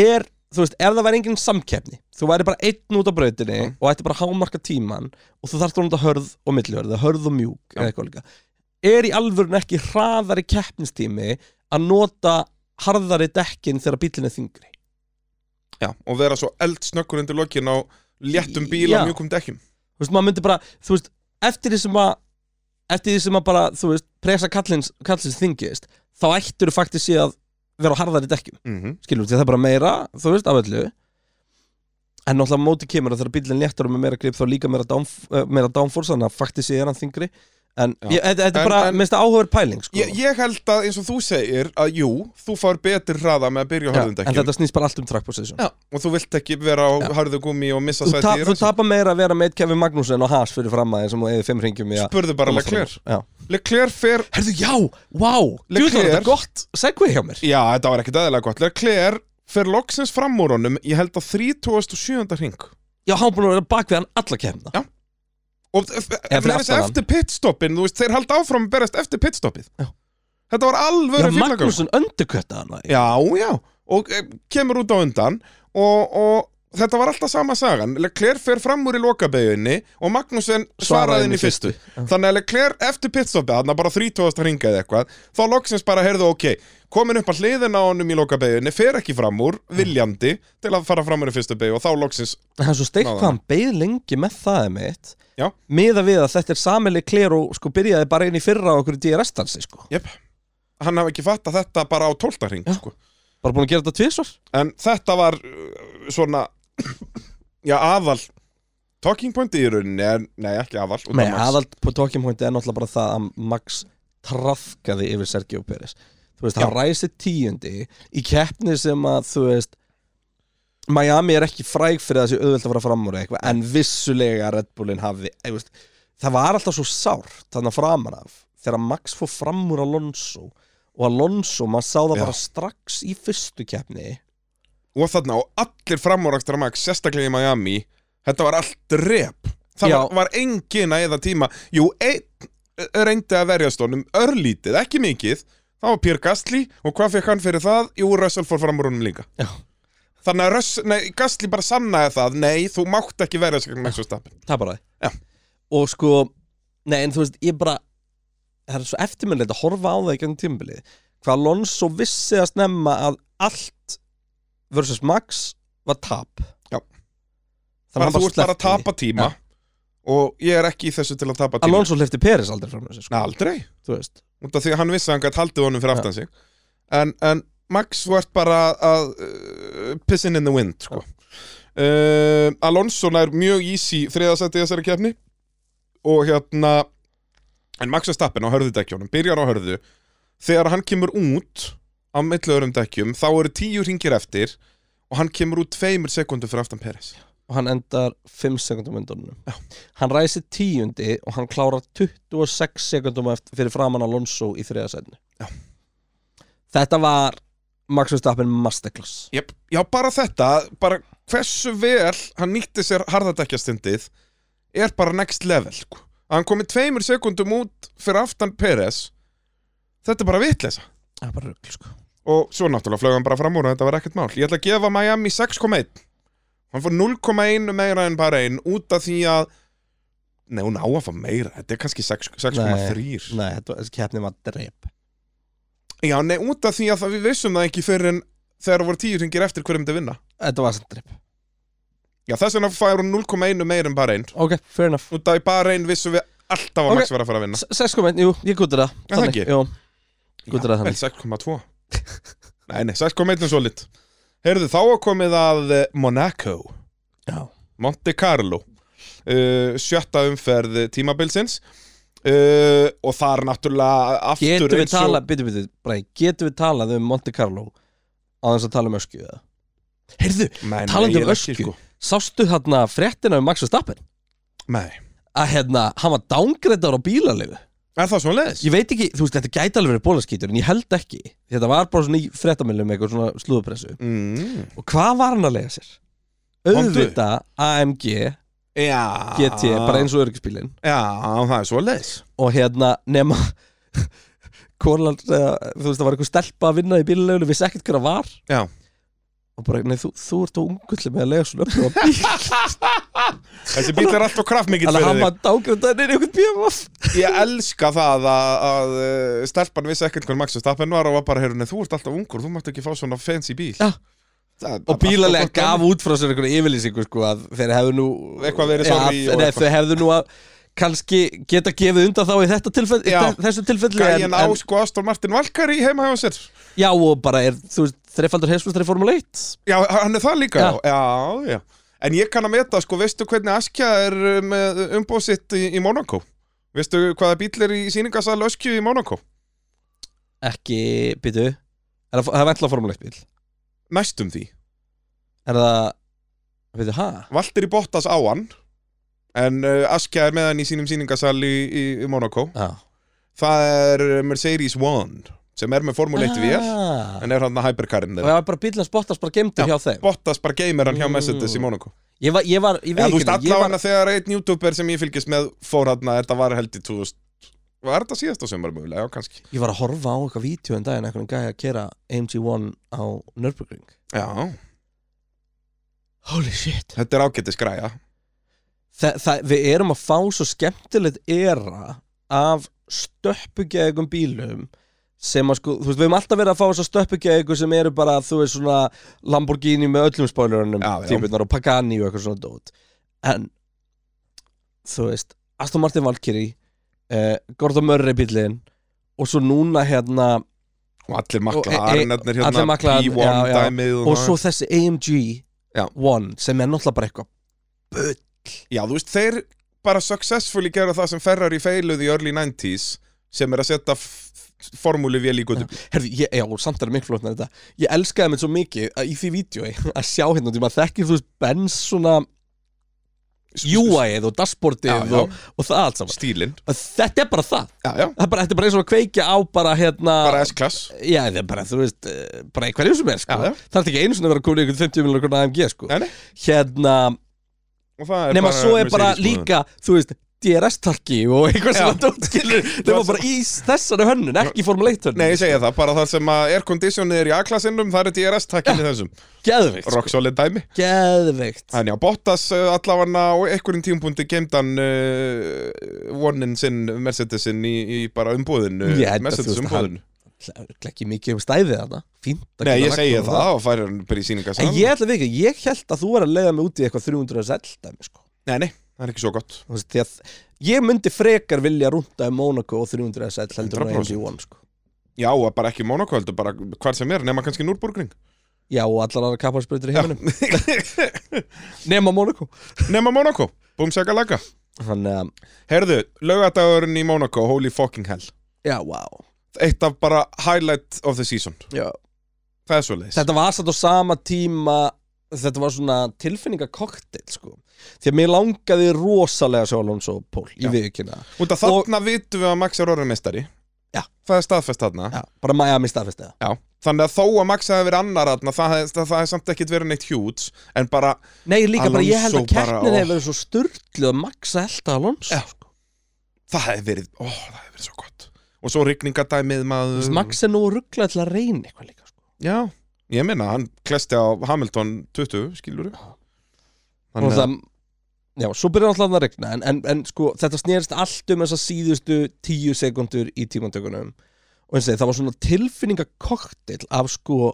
Er, þú veist, ef það væri engin samkeppni Þú væri bara einn út á brautinni Já. Og ætti bara hámarka tíman Og þú þarft að hörð og millihörð Hörð og mjúk, eitthvað líka Er í alvörun ekki hraðari keppnistími Að nota harðari dekkin Þegar bílinn er þingri Já, og vera svo eldsnökkur undir lokin á léttum bíl Já. á mjúkum dekkjum. Þú veist, maður myndi bara, þú veist, eftir því sem að eftir því sem að bara, þú veist presa kallins, kallins þingist þá ættur þú faktisk sé að vera á harðari dekkjum. Mm skilur, því það er bara meira, þú veist, af öllu. En náttúrulega á móti kemur að þegar bílinn léttar og með meira grip þá líka meira, downf uh, meira downforce, þannig að faktisk sé er hann þingri en þetta, þetta er bara, minnst það áhugaður pæling sko. ég, ég held að eins og þú segir að jú, þú fár betur hraða með að byrja á hörðum en þetta snýst bara allt um track position Já, og þú vilt ekki vera á Já. hörðu gumi og missa þú, sæti í þú rannsókn. tapar meira að vera með Kevin Magnúsen og Haas fyrir fram aðeins sem þú eða fimm ringjum í að Spurðu bara. Leclerc. Leclerc fer Herðu, já, wow, Leclerc- djúðan þetta er gott segway hjá mér Já, þetta var ekkert aðeinslega gott Leclerc fer loksins fram úr honum ég held að 37. hring Já, hann búin að vera bak við hann alla kemna Já. Og hann. eftir pitstoppin þú veist, þeir halda áfram að berast eftir pitstoppið. Þetta var alvöru fílagang Magnúsin öndurkötta hann já, já, og e, kemur út á undan og, og þetta var alltaf sama sagan. Leclerc fer fram úr í lokabeginni og Magnussen svaraði inn í fyrstu. þannig að Leclerc eftir pitstoppið þarna bara 30. hringa eða eitthvað þá loksins bara heyrðu ok komin upp að hliðina á honum í lokabeginni fer ekki fram úr, viljandi til að fara fram úr í fyrstu begi og þá loksins Hann svo steikt hvað hann beið lengi með það er mitt Já. Miða við að þetta er samili kler og sko byrjaði bara inn í fyrra á okkur í DRS-dansi sko Jep. hann hafi ekki fatt að þetta bara á 12. hring Já. sko. Bara búin að gera þetta tvisvar En þetta var uh, svona Já, aðal Talking pointi í rauninni er, Nei, ekki aðal út af Nei, Max. aðald på talking point er náttúrulega bara það að Max trafkaði yfir Sergio Pérez Þú veist, hann ræsi tíundi í keppni sem að, þú veist Miami er ekki fræg fyrir þessi auðvelt að fara fram úr eitthvað en vissulega Red Bullin hafi veist, það var alltaf svo sárt þannig að framan af þegar Max fór fram úr Alonso og Alonso, maður sá það Já. bara strax í fyrstu keppni. Og þarna og allir framúrakstra Max Sérstaklega í Miami Þetta var allt drep. Það Já. var, var engin að eða tíma. Jú, einn reyndi að verjast honum Örlítið, ekki mikið Það var Pierre Gasly Og hvað fekk hann fyrir það? Jú, Russell fór fram úr honum líka. Já. Þannig að Russell, nei, Gasly bara sannaði það Nei, þú mátt ekki verjast gegn Max Verstappen. Það er bara Já. það og sko, nei en þú veist ég bara, það er svo eftirminnilegt að horfa á það í gennum tímabilið hvað Alonso vissi að snemma að allt versus Max var tap. Já. þannig að þú ert bara að tapa tíma Og ég er ekki í þessu til að tapa tíma. Alonso hlifti Peres aldrei fram þessu sko, Nei, aldrei. Þú veist út af því að hann vissi að hann gæti haldið honum fyrir aftan sig. En, en Max ert bara að uh, pissin in the wind sko. uh, Alonso er mjög easy þriðasætti í þessari kefni og hérna en Max Verstappen á hörðu dekkjónum byrjar á hörðu. Þegar hann kemur út á milli öðrum dekkjum þá eru tíu ringir eftir og hann kemur út tveimur sekundur fyrir aftan Peres og hann endar 5 sekundum undanum. Hann ræsi tíundi og hann klárar 26 sekundum fyrir framann Alonso í þriðasætni þetta var Max Verstappen masterclass. Jep, já, bara þetta, bara hversu vel hann nýtti sér harðadækjastundið er bara next level, sko. Hann komið tveimur sekundum út fyrir aftan Peres, þetta er bara er bara rugl sko. Og svo náttúrulega flög hann bara fram úr og þetta var ekkert mál. Ég ætla að gefa Miami 6,1. Hann fór 0,1 meira en bara einn út af því að, nei, hún á að fá meira, þetta er kannski 6 6,3. Nei, þetta var- þessi keppni var dreip Já, nei, út af því að það, við vissum það ekki fyrir en þegar það voru tíu ringir eftir hverjum þetta vinna. Þetta var samt dreip Já, þess vegna fær hún 0,1 meira en bara einn. Ok, fair enough Út af í bara einn vissum við alltaf að Ok. Max var að fara að vinna 6.1, jú, ég gútur það ekki? Jú, Gútur það þannig 6,2 Nei, nei, 6,1 er solid Heyrðu, þá að komið að eh, Monaco. Já. Monte Carlo. Uh, Sjötta umferð tímabilsins. Uh, Og þar náttúrulega aftur Getum við eins og- talað, byttu, byttu, bræði Getum við talað um Monte Carlo? Á þess að tala um öskju eða? Heyrðu, Nei, nei, talandi ég um er ekki, öskju sko. sástu þarna fréttina um Max Verstappen? Nei. Að hérna, hann var dángreddar á bílalegu Er það svona leiðis? Ég veit ekki, þú veist, þetta gæti alveg verið bólaskítur en ég held ekki, þetta var bara svona í fréttamilum eitthvað svona slúðupressu Mm. og hvað var hann að lega sér? Hondu? Auðvita AMG Já GT, bara eins og öryggisbílinn Já, það er svo leiðis og hérna nema Korlan, eða, þú veist, það var eitthvað stelpa að vinna í bílulegunu, vissi ekkert hver það var Já og bara, nei, þú, þú ert á ungull með að lega svona öfnum á bíl. Þessi bíl er alltaf kraftmikill Þannig að hann var dángreddar inn í einhvern BMF Ég elska það að, að uh, stelpan vissi ekkert hvað Max Verstappen var og var bara, heyrðu, þú ert alltaf ungur, þú mátt ekki fá svona fancy bíl. Já. Það og gott gaf út frá sér einhverju yfirlýsingu sko að þeir hefðu nú Eitthvað verið sorry ja, nei, þeir hefðu nú að kannski geta gefið undan þá í þetta tilfelli Já. þessu tilfelli Gæin á sko Aston Martin Valkari heima hjá sér. Já og bara er þú veist þreifaldur í Formule 1 Já, hann er það líka Já. já, já. En ég kann að meta, sko, veistu hvernig Askja er uh, með umbóð sitt í, í Monaco? Veistu hvaða bíl er í síningasal Öskju í Monaco? ekki, byttu er það, vantla Formule 1 bíl Næstum því er það, byttu, ha? Valtir í Bottas á hann En uh, Askja er með hann í sínum síningasal í, í, í Monaco já Það er Mercedes One sem er með Formule 1 vél ah. en er hann að hypercarinn og þeirra það var bara bílans Bottas bara gemdur Já, hjá þeim. Bottas bara geymir hann hjá Mm. Mercedes í Monaco ég var, ég var, ég veit ekki ég var, þegar einn youtuber sem ég fylgist með fór hann þetta var held í 2000 Var þetta síðast á sömur mögulega? Já, kannski. Ég var að horfa á eitthvað vídeo en daginn eitthvað gæði að kera AMG1 á Nürburgring. Já, holy shit. Þetta er ágættis græja. Þa, það, við erum að fá svo skemmtilegt era af stöppugæðugum bílum sem að sko, þú veist, við erum alltaf verið að fá þess að stöppugæðugur sem eru bara, þú veist, svona Lamborghini með öllum spoilerunum típunar og Pagani og eitthvað svona dót en þú veist, Aston Martin Valkyrie eh, Gordon Murray bílinn og svo núna hérna Og allir Og- e- allir hérna McLaren, P1 já, já. dæmið og það. svo þessi AMG Já. One sem er náttúrulega bara eitthvað bull Já, þú veist, þeir bara successfully gera það sem Ferrari feiluð í early 90s sem er að setja formúli vel í gutu Herði, ég, já, og samt er það miklu flott með þetta. Ég elskaði mér svo mikið að, í því vídjói að sjá hérna, því maður þekkir þú veist Benz svona UI-ið og dashboardið og, og það allt saman. Stílinn. Og Þetta er bara það. Já, já, Það er bara, þetta er bara eins og að kveikja á bara hérna bara S-klass Já, það er bara, þú veist, eh, bara einhverjum sem er sko. Já. Það er ekki einu svona að vera komin í einhvern 50 miljonar AMG sko. Nei, nei, Hérna, og það er nema bara bara Mercedes-búðin. líka, þú veist DRS-takki og eitthvað Já. svona dótskilur nema bara í þessari hönnun, ekki Formule 1 hönnun. Nei, ég segja það, bara það sem að airconditionið er í A-klassinnum, það er DRS-takkin í þessum. Geðveikt, Rock solid dæmi. Geðveikt. Þannig að Bottas uh, allavega á einhverjum tímpúndi geimdan uh, vonin sinn Mercedesin í, í bara held að Mercedes umbúðinu. ekki mikið um stæðið þarna. Fínt að Nei, ég segi á það og færi hann bara í síninga En ég ætla við ekki, ég held að þú er að leiða mig út í eitthvað 300 SL dæmi sko. Nei, nei, það er ekki svo gott. Að Ég myndi frekar vilja rúnda um Monaco og 300 SL heldur en 100%. AMG1 sko. Já, bara ekki Monaco heldur, bara hvar sem er, nema kannski Núrburgring Já, og allar aðra kapparsprautur í heiminum. Nema Monaco Nema Monaco, búm sega laga. Þannig að, Herðu, laugadagurinn í Monaco, holy fucking hell. Já, wow. Eitt af bara highlight of the season. Já. Það er svo leiðis Þetta var satt á sama tíma Þetta var svona tilfinningakoktel sko Því að mér langaði rosalega að sjá Alonso Pól í viðkynna af þarna vitum við að Max er orðin meistari Já. Það er staðfest þarna Já, bara Miami staðfest eða. Þannig að þó að Max hefði verið annar þarna, það, það, það er samt ekkit verið neitt hjúts En bara, Nei, líka bara, ég held að Alonso keppnin ó. hefur verið svo styrtlu að Max að elda Alonso sko. það hefði verið, ó, það hefði verið svo gott Og svo rigningadæmið Þú maður veist, Max er nú rugglað til að reyna eitthvað líka sko. Já, ég minna, hann klesti á Hamilton 20, skilur og Þannig að, það Já, svo byrjar alltaf að regna en, en, en sko, þetta snerist allt um þessa síðustu tíu sekundur í tímantökunum og eins og það var svona tilfinningakoktel af sko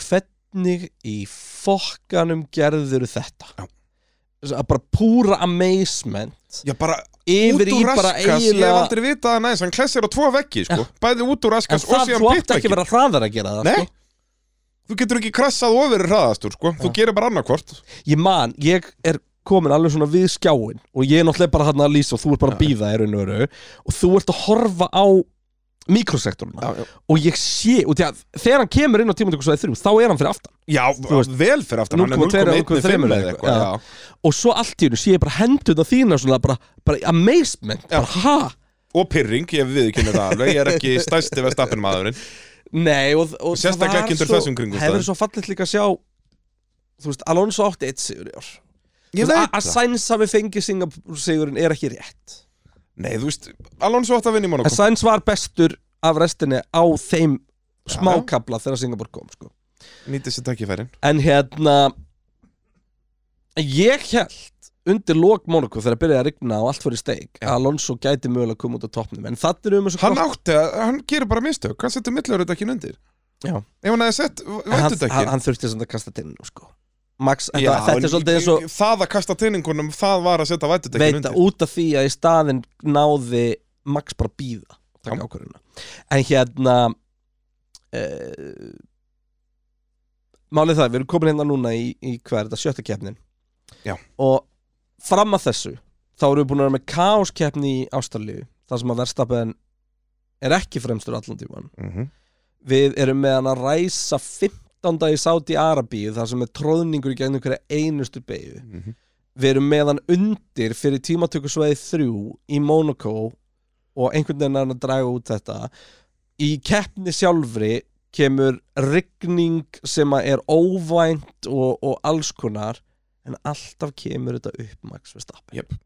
hvernig í fokkanum gerður þetta? Já. Þess að bara púra amazement já bara út úr bara raskas, ég hef aldrei vitað að næst, hann klessir á tvo veggi, sko. Bæði út úr en raskas og það síðan þú átt pitveggi ekki að vera hraðar að gera það Nei. sko. Þú getur ekki krassað og verið hraðastur, sko. Þú gerir bara annarkvort ég man, ég er komin alveg svona við skjáin og ég er náttúrulega bara hann að lýsa og þú ert bara að býða í raun og veru og þú ert að horfa á mikrosektoruna Já, já. og ég sé, og að þegar hann kemur inn á tímatökusvæði þrjú, þá er hann fyrir aftan. Já, veist, vel fyrir aftan, hann er 0,2 eða 0,15 0,3 eða eitthvað já. já. og svo allt í hennu sé ég bara hendurna þína svona bara, bara amazement, bara ha? Og pyrring, ég viðkynni það alveg Ég er ekki stæsti verðstappin maðurinn nei, og, og Sérstaklega það ekki undir þessum kringumstæðum. hefur svo fallit líka að sjá þú veist, Alonso átti eitt sigur í ár. Ég veit að- að það. Sainz hafi fengið Singapur sigurinn er ekki rétt. Nei, þú veist, Alonso átt að vinna í En Monaco. Sainz var bestur af restinni á þeim smákabla þegar Singapur kom sko. Nýtti sér takkifærin En hérna Ég held undir Monaco þegar byrjaði að rigna og allt fyrir steik að Alonso gæti mögulega að koma út á toppnum en það er um þessu Hann átti að, hann gerir bara mistök Hann setur millur ekki undir Já. Ef hann hefði sett, veitu hann, hann, þurfti samt að kasta tinninu sko. Max, þetta, þetta er svolítið eins og Það að kasta teiningunum, það var að setja vætut ekki veita undir út af því að í staðinn náði Max bara býða Já. en hérna uh, málið það, við erum komin hérna núna í, í hvað er þetta, sjötta keppnin Já. og fram að þessu þá erum við búin að vera með kaoskeppni í Ástralíu þar sem að verðstapin er ekki fremstur allan tíman Mhm. við erum með hann að ræsa 15. í Sáti Arabíu þar sem er tróðningur í gegnum hverja einustu beigju Mhm. við erum með hann undir fyrir tímatökusveiði þrjú í Monaco og einhvern veginn er hann að draga út þetta í keppni sjálfri kemur rigning sem er óvænt og, og alls konar en alltaf kemur þetta upp Max Verstappen. Jöp.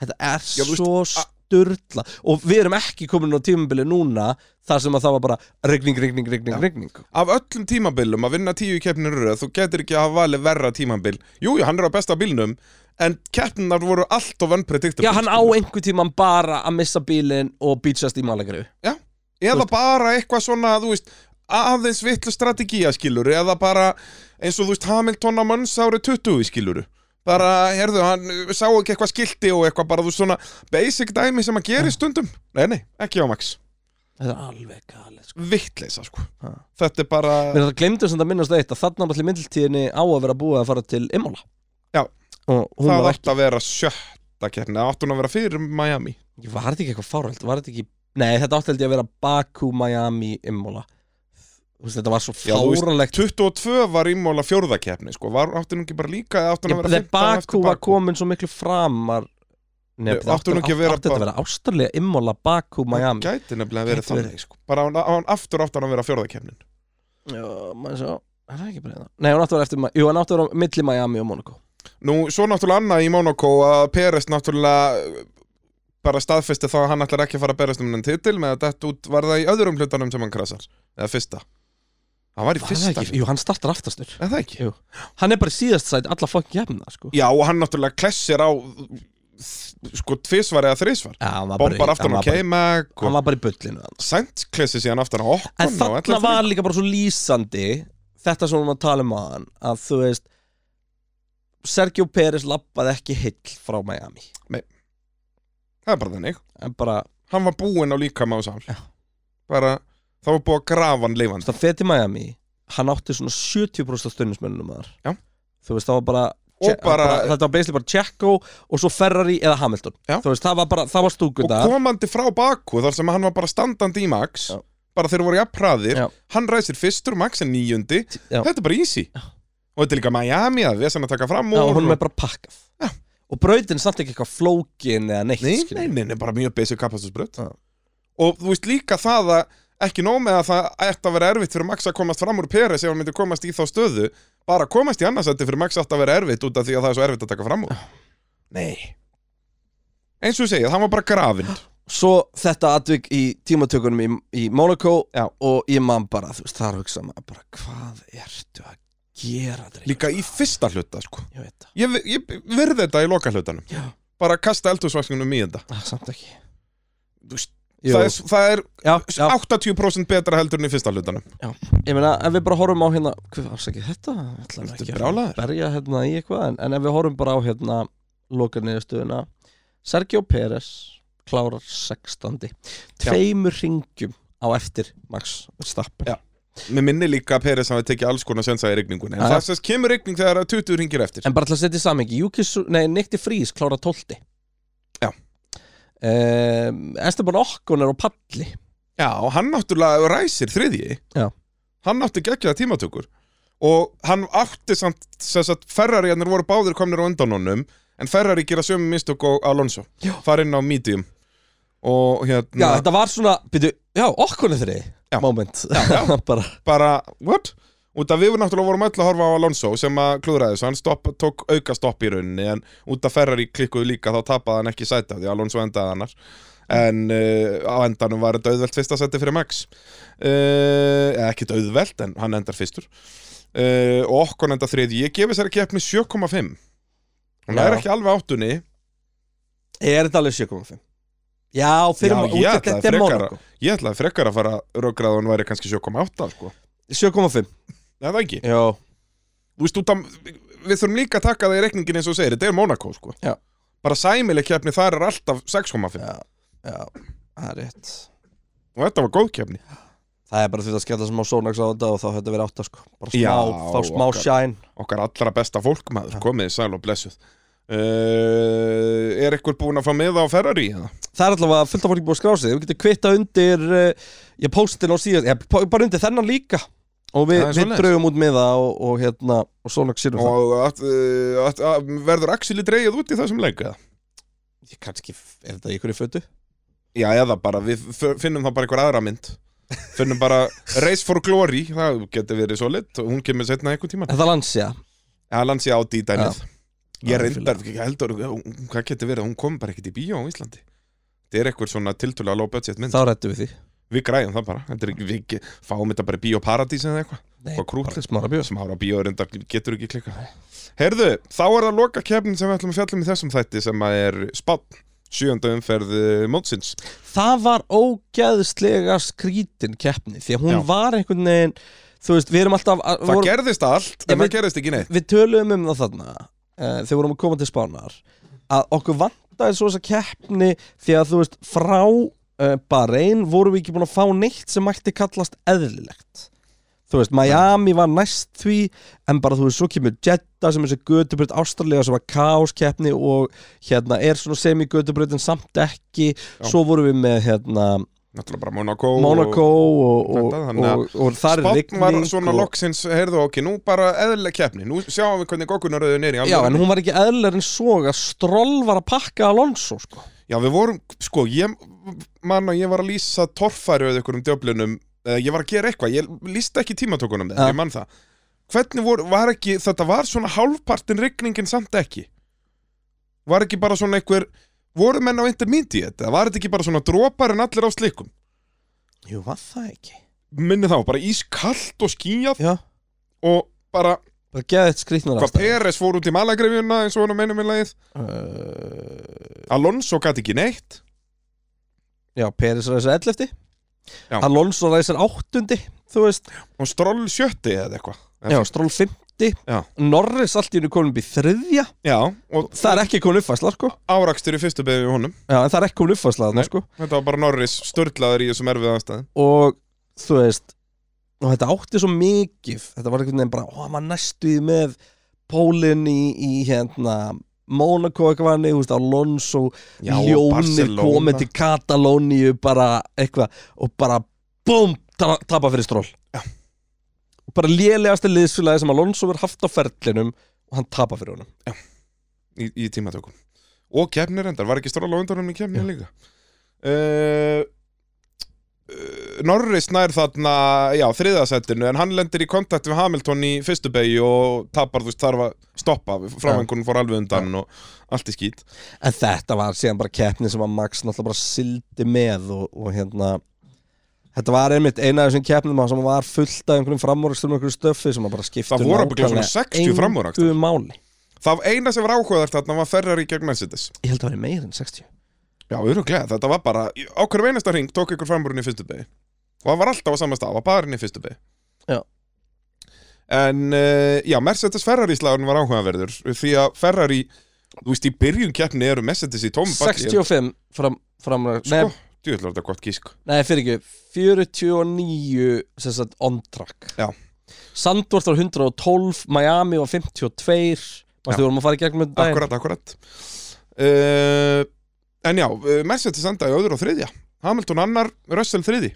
þetta er Já, veist, svo sturla. Og við erum ekki komin á tímabili núna þar sem að það var bara rigning, rigning, rigning, Já. rigning. Af öllum tímabilum að vinna tíu keppnir Þú getur ekki að hafa valið verra tímabil. Jú, jú, hann er á besta bílnum En keppninar voru allt of unpredictable. Já, hann á einhver tíman bara að missa bílinn og býtjast í malagru Eða bara eitthvað svona, þú veist aðeins vitlu strategía skilur eða bara eins og þú veist Hamilton á manns árið 20 skilur bara, herðu, hann sá ekki eitthvað skilti og eitthvað bara, þú svona basic dæmi sem að gera stundum. Nei, nei, ekki á Max. Þetta er alveg galið sko. Vittleisa, sko. Ha. Þetta er bara Mér það glemdu sem það minnast eitt að þarna allir myndiltíðinni á að vera búið að fara til Imola. Já. Það átti að vera sjötta keppni Það hún að vera fyrir Miami? Var þetta ekki eitthvað fárhald? Var þetta ekki Nei, þetta ég að vera Baku, Miami, Imola veist, þetta var svo fáralegt 22 var ímóla fjórða keppni, sko Var, hún ekki bara líka eða átti hún að vera Þegar 15 eftir Baku var komin svo miklu framar Nei, Nei, átti hún ekki að vera þetta að vera Ástralía, Imola, Baku, Miami. Gæti nefnilega Gæti verið. þannig, sko. Bara hann, hann aftur hann að vera fjórða keppnin Já, maður svo Er það ekki bara það? Nei, hún átti að vera eftir Ma- Jú, hann átti að vera á milli Miami og Monaco Nú, svo náttúrulega annað í Monaco að Peres náttúrulega uh, bara staðfesti þá að hann ætlar ekki að fara að berast um hennan titil með að þetta út var það í öðrum hlutanum sem hann krasar eða fyrsta hann var í fyrsta Jú, hann startar aftastur eða það ekki? Jú. Hann er bara í síðast sæt alla fokkin jafna sko. já og hann náttúrulega klessir á sko tvisvar eða þrisvar. Já, hann var bara í- bombar aftan hann á var bara- K-Mag Hann og var bara í bullinu þarna. Sainz klessi síðan aftan á En Okkon og þarna allir var líka bara svo lýsandi Þetta sem við að tala um aðan Að þú veist Sergio Pérez lappaði ekki heill frá Miami. Það er bara þannig. En bara, hann var búinn á líka með sál. Já. bara það var búið að grafa hann leifandi það feti Miami Hann átti svona 70% stundismönnum þar Já. Þú veist, það var bara Og bara- Þetta var basically bara Checo Og svo Ferrari eða Hamilton Já. Þú veist, það var bara, það var og stúkunda komandi frá Baku þar sem hann var bara standandi í Max Já. bara þeir voru jafnpraðir Já. hann ræsir fyrstur, Max er níundi Já. þetta er bara easy Já. og þetta er líka Miami að við sem að taka fram Já, úr hún og... er bara pakkað Já. Og brautin er samt ekki eitthvað flókin eða neitt nei, skilur. nei, nei, nei, bara mjög basic kapasitusbröð Já. og þú veist líka það að ekki nóg með að það ætti að vera erfitt fyrir Max að komast fram úr Peres ef hann myndi komast í þá stöðu. Bara að komast í annarsætti fyrir Max átti að vera erfitt út af því að það er svo erfitt að taka fram úr. Nei. Eins og ég segið, hann var bara grafinn. Svo þetta atvik í tímatökunum í, í Monaco Já. og ég man bara, þú veist, það að hugsa maður bara, hvað ertu að gera Drake? Líka í fyrsta hluta, sko. Ég það. Ég, ég virði þetta í loka hlutanum Já, Bara kasta eldhúsvaskunum í þetta. Ah, samt ekki. Þú veist. Það, er, það er Já, já, 80% betra heldur en í fyrsta hlutanum ég meina, ef við bara horfum á hérna Hvað afsakið þetta? ekki að brjálaður? Berja hérna í eitthvað En, en ef við horfum bara á hérna Loka niðurstöðuna Sergio Pérez klárar 16. Tveimur ringjum á eftir Max Verstappen Já. Mér minni líka að Peres hafi tekið alls konar sensa í rigningunni En Já. það kemur rigning þegar það er 20 ringir eftir En bara til að setja í samengi Nei, Nikti Frís klára 12 Já. um, Esteban Okkon er á palli Já, og hann náttúrulega ræsir þriðji Já. Hann átti geggjaða tímatökur Og hann átti samt að Ferrari hann voru báðir komnir á undan honum En Ferrari gera sömu mistök og Alonso. Fara inn á medium Og hérna Já, þetta var svona, byrju, já, er þriði Já. Moment Já, já. bara, bara, what? Út af við náttúrulega vorum öll að horfa á Alonso sem að klúðraði þessu, hann stopp, tók auka stopp í rauninni en út af Ferrari klikkuðu líka þá tapaði hann ekki sæti af því Alonso endaði annar en uh, á endanum var þetta auðvelt fyrsta sæti fyrir Max. Uh, ekki auðvelt en hann endar fyrstur. Uh, og okkur endar þriði, ég gefi þessari keppni 7,5 hún er ekki alveg áttunni. Er þetta alveg 7,5 Já, fyrir Já, ma- ég út- ætlaði þetta er Monaco ég ætlaði frekar að fara hún væri kannski 7,8 sko, 7,5 eða ekki Já, Þú veist, út af, við þurfum líka að taka það í reikningin eins og þú segir, þetta er Monaco, sko. Já. Bara sæmileg keppni þar er alltaf 6,5. já, já, það er rétt Og þetta var góð keppni. Það er bara því að skella smá sónags á þetta og þá þetta verið átta sko Bara smá, Já, fá smá okkar. shine Okkar allra besta fólk, maður, komið sæl og blessuð. Uh, er eitthvað búin að fá með á Ferrari? eða? Það er allavega fullt af fólki búið að skrá sig Við getum kvitta undir uh, Ég postin á síðan ég, Bara undir þennan líka Og við, Það við draugum út með það og, og hérna Og sónags sérum það Og að, uh, að, að, verður Axeli dreigið út í þessum leik, eða? Ég kannski, er þetta í ykkur í fötu? Já, eða bara, við finnum þá bara einhver aðra mynd. Finnum bara Race for Glory, það getur verið svo lit og hún kemur setna einhver tíma. Þetta Lancia Já, Lansi átti í dæmið. Ég reyndar, ég heldur, hvað getur verið, hún kom bara ekkert í bíó á Íslandi. Þetta er eitthvað svona tiltölulega low budget mynd. Þá rættu við því Við græðum það bara, er við fáum þetta bara í bíóparadís eða eitthvað. Smára bíó getur ekki klika. Herðu, þá er það loka keppnin sem við ætlum að fjallum í þessum þætti sem er spátt, sjönda umferð eh, mótsins. Það var ógeðslega skrítin keppni Því að hún Já. var einhvern veginn Þú veist, við erum alltaf að, Það vorum, gerðist allt, en það gerðist ekki neitt. Við töluðum um það þarna uh, Þegar við vorum að koma til spánar Að okkur vantaði svo þessa keppni Því að þú veist, frá uh, Bahrein vorum við ekki búin að fá neitt sem mætti kallast eðlilegt Þú veist, Miami var næst því En bara þú veist, svo kemur Jeddah sem er þessi götubröð Ástralja sem var kaoskeppni Og hérna er svona semi-götubröð En samt ekki Svo vorum við með hérna Náttúrulega bara Monaco. Monaco og, og, og, og, og þar er rigning var svona loksins, heyrðu ok, nú bara eðlileg keppni. Nú sjáum við hvernig gokkunaröðun er í Já, en hún var ekki eðlilega en svo að Stroll var að pakka Alonso sko. Já, við vorum, sko, ég man að ég var að lýsa torfæru eða ykkur um djöflunum, eða ég var að gera eitthvað, ég lýsti ekki tímatökunum þegar, Ja. ég man það. Hvernig voru, var ekki, þetta var svona hálfpartin rigningin samt ekki? Var ekki bara svona einhver, voru menn á intermediate, eða var þetta ekki bara svona dropar en allir á slikum? Jú, var það ekki Minni þá, bara ískallt og skýjað Já, og bara, bara geða eitt skrýtnar hvað Peres fór út í malagrifjuna eins og hann meinum í lagið, uh, Alonso gæti ekki neitt, Já, Peris ræsir 11 Já. Alonso ræsir 8 Þú veist, og Stroll sjötti eða eitthvað. já, Stroll 5 Já. Norris allt í hennu komin upp í þriðja Já, og Það er ekki komin uppfæsla, sko árakstur í fyrstu beðið honum. Já, en það er ekki komin uppfæsla þarna, Nei. sko Þetta var bara Norris störtlaður í þessum erfið aðstæðum Og, þú veist Og þetta átti svo mikið Þetta var einhvern veginn bara, ó, maður næstu í með Pólinn í, í hérna Monaco eitthvað vanni, þú veist, Alonso Já, Barcelona. komið til Katalóníu bara eitthvað og bara BOOM, tapa fyrir stról Já. og bara lélegasti liðsfélagi sem Alonso verið haft á ferlinum og hann tapa fyrir honum í, í tímatökum Og kefnir endar, var ekki stróla á undan hann í kefnir Já. líka uh, Norris nær þarna, já, þriðasettinu en hann lendir í kontakt við Hamilton í fyrstu beigju og tapar, þú veist, þarf að stoppa. Framhengunum fór alveg undan og allt í skýt En þetta var síðan bara keppni sem að Max náttúrulega bara sildi með og, og hérna Þetta var einmitt eina af þessum keppnum sem var fullt af einhverjum framúrakstum einhverjum stöffi sem að bara skiptu Það voru ábyggilega svona 60 framúrakstur. engu máli. Það eina sem var áhugaðart þarna var Ferrari gegn Mercedes. Ég held að það var meir en 60 Já, öruglega, þetta var bara á hverjum einasta ring tók ykkur framúrin í fyrstu beigju og það var alltaf á sama stað, það var bara inn í fyrstu beigju Já. En, uh, já, Mercedes Ferrari slagurinn var áhugaverður því að Ferrari, þú veist, í byrjun keppni eru Mercedes í tómi 65 fram, fram Sko, nei, djúðlega þetta gott gísk. Nei, fyrir ekki. 49 sem sagt on track. Já. Sandvort var 112 Miami var 52 Mástu Já. vorum að fara í gegnum þetta daginn. Akkurat, akkurat. Uh, En já, uh, Mercedes endaði öður og þriðja. Hamilton annar, Russell þriði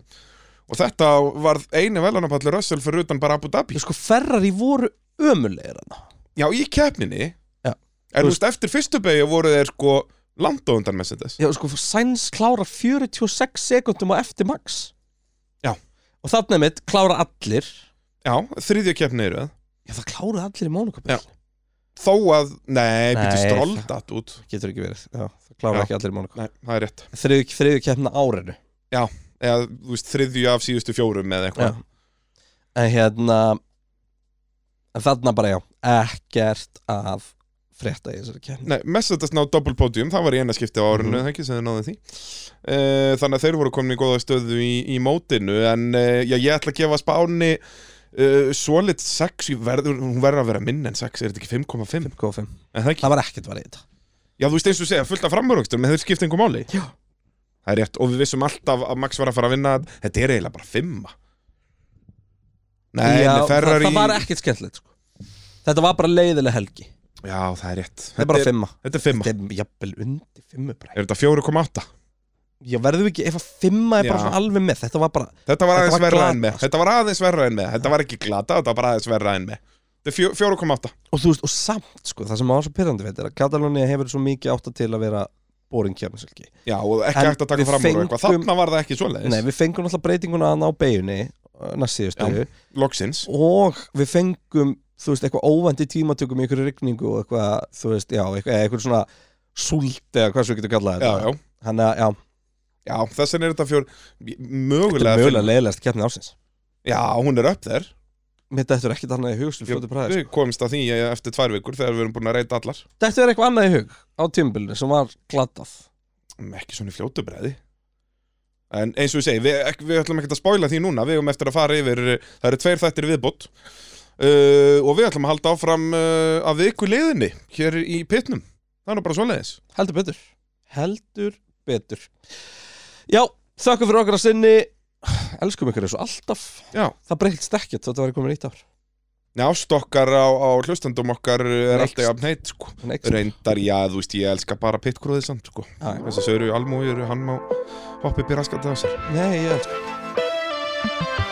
Og þetta var eini velanapalli Russell fyrir utan bara Abu Dhabi. Sko Ferrari voru ömulegir Já, í keppninni. Já. En Þú veist, eftir fyrstu beigju voru þeir sko langt á undan Mercedes. Já, sko, Sainz klára 46 sekundum á eftir Max. Já. Og þarna mitt klára allir. Já, þriðja keppni eru það. Já, það klára allir í Mónaco Já. Þó að, nei, býttu stról það- datt út. Getur ekki verið, já, það klára Já. ekki allir í Mónaco Nei, það er rétt. Þriðju, þriðju keppna árinu. Eða, þú veist, þriðju af síðustu fjórum eða Já. eitthvað En hérna En þarna bara já Ekkert að frétta í þessari keppni. Nei, Mercedes ná double podium, það var í eina skipti á árinu, mm. ekki, sem þið náðu því. Uh, Þannig að þeir voru komin í góða stöðu í, í mótinu En uh, já, ég ætla að gefa spáni uh, Svolit 6, í verður, hún verður að vera minn en 6, er þetta ekki 5,5? 5,5 En það? Það var ekkert var í þetta Já, þú veist eins og segja, fullt af framuröxtur, menn þeir skipta einhver máli Já. Það er rétt, og við vissum alltaf að Max var að fara að vinna Þetta er eiginlega bara 5 Nei, já, Ferrari það, það var ekkert skemmtilegt sko. Þetta var bara leiðileg helgi Já, það er rétt Það er bara fimma Þetta er 5 Þetta er jafnvel undir fimmu bara Er þetta 4,8? Já, verðum við ekki, ef að fimma er bara svona alveg með Þetta var bara, Þetta var aðeins verra en með. sko. Þetta var aðeins verra en með. Þetta var ekki glata, þetta var bara aðeins verra en með. Þetta er fjó- 4,8 og þú veist, og samt sko Það sem var svo pyrrandi við þetta er að Katalónia hefur svo mikið átt til að vera boring kjarniselgi Já, og ekki hægt að taka við fram úr eitthvað. Þarna var það ekki svoleiðis. Nei, við fengum alltaf breytinguna að ná beigunni næst síðustu. Loksins. Og við fengum þú veist, eitthvað óvænt í súlt eða hvað svo getur kallað Já, þetta Þannig að, já, já, þess vegna er þetta fjór Mögulega mögulega leiðilegast keppni ársins. Já, hún er upp þér. Mér þetta er ekkert annað í hug, svo fljótu bræði Við komumst að því eftir tvær vikur Þegar við erum búin að reyta allar. Þetta er eitthvað annað í hug á tímbilinu sem var glatað? Mm, Ekki svona í fljótu breiði En eins og við segi, við, við ætlum ekki að spóila því núna. Við erum eftir að fara yfir Það eru tveir þættir í viðbót. Uh, Og við ætlum að halda áfram uh, Að viku liðinni Hér í pitnum. Það er nú bara svoleiðis. Heldur betur. Heldur betur Já, þakka fyrir okkar að sinni Elskum ykkur eins og alltaf Já, Það breytist ekkert þótt að vera komin nýtt ár Já, stokkar á, á hlustandum okkar er Next. alltaf jafn heit, sko. Next. Reyndar, já, þú veist, ég elska bara pitgrúðið samt, sko. Já, já. Þess að sögur almúi, hann má hoppa upp í raskat á sér. Nei, ég elska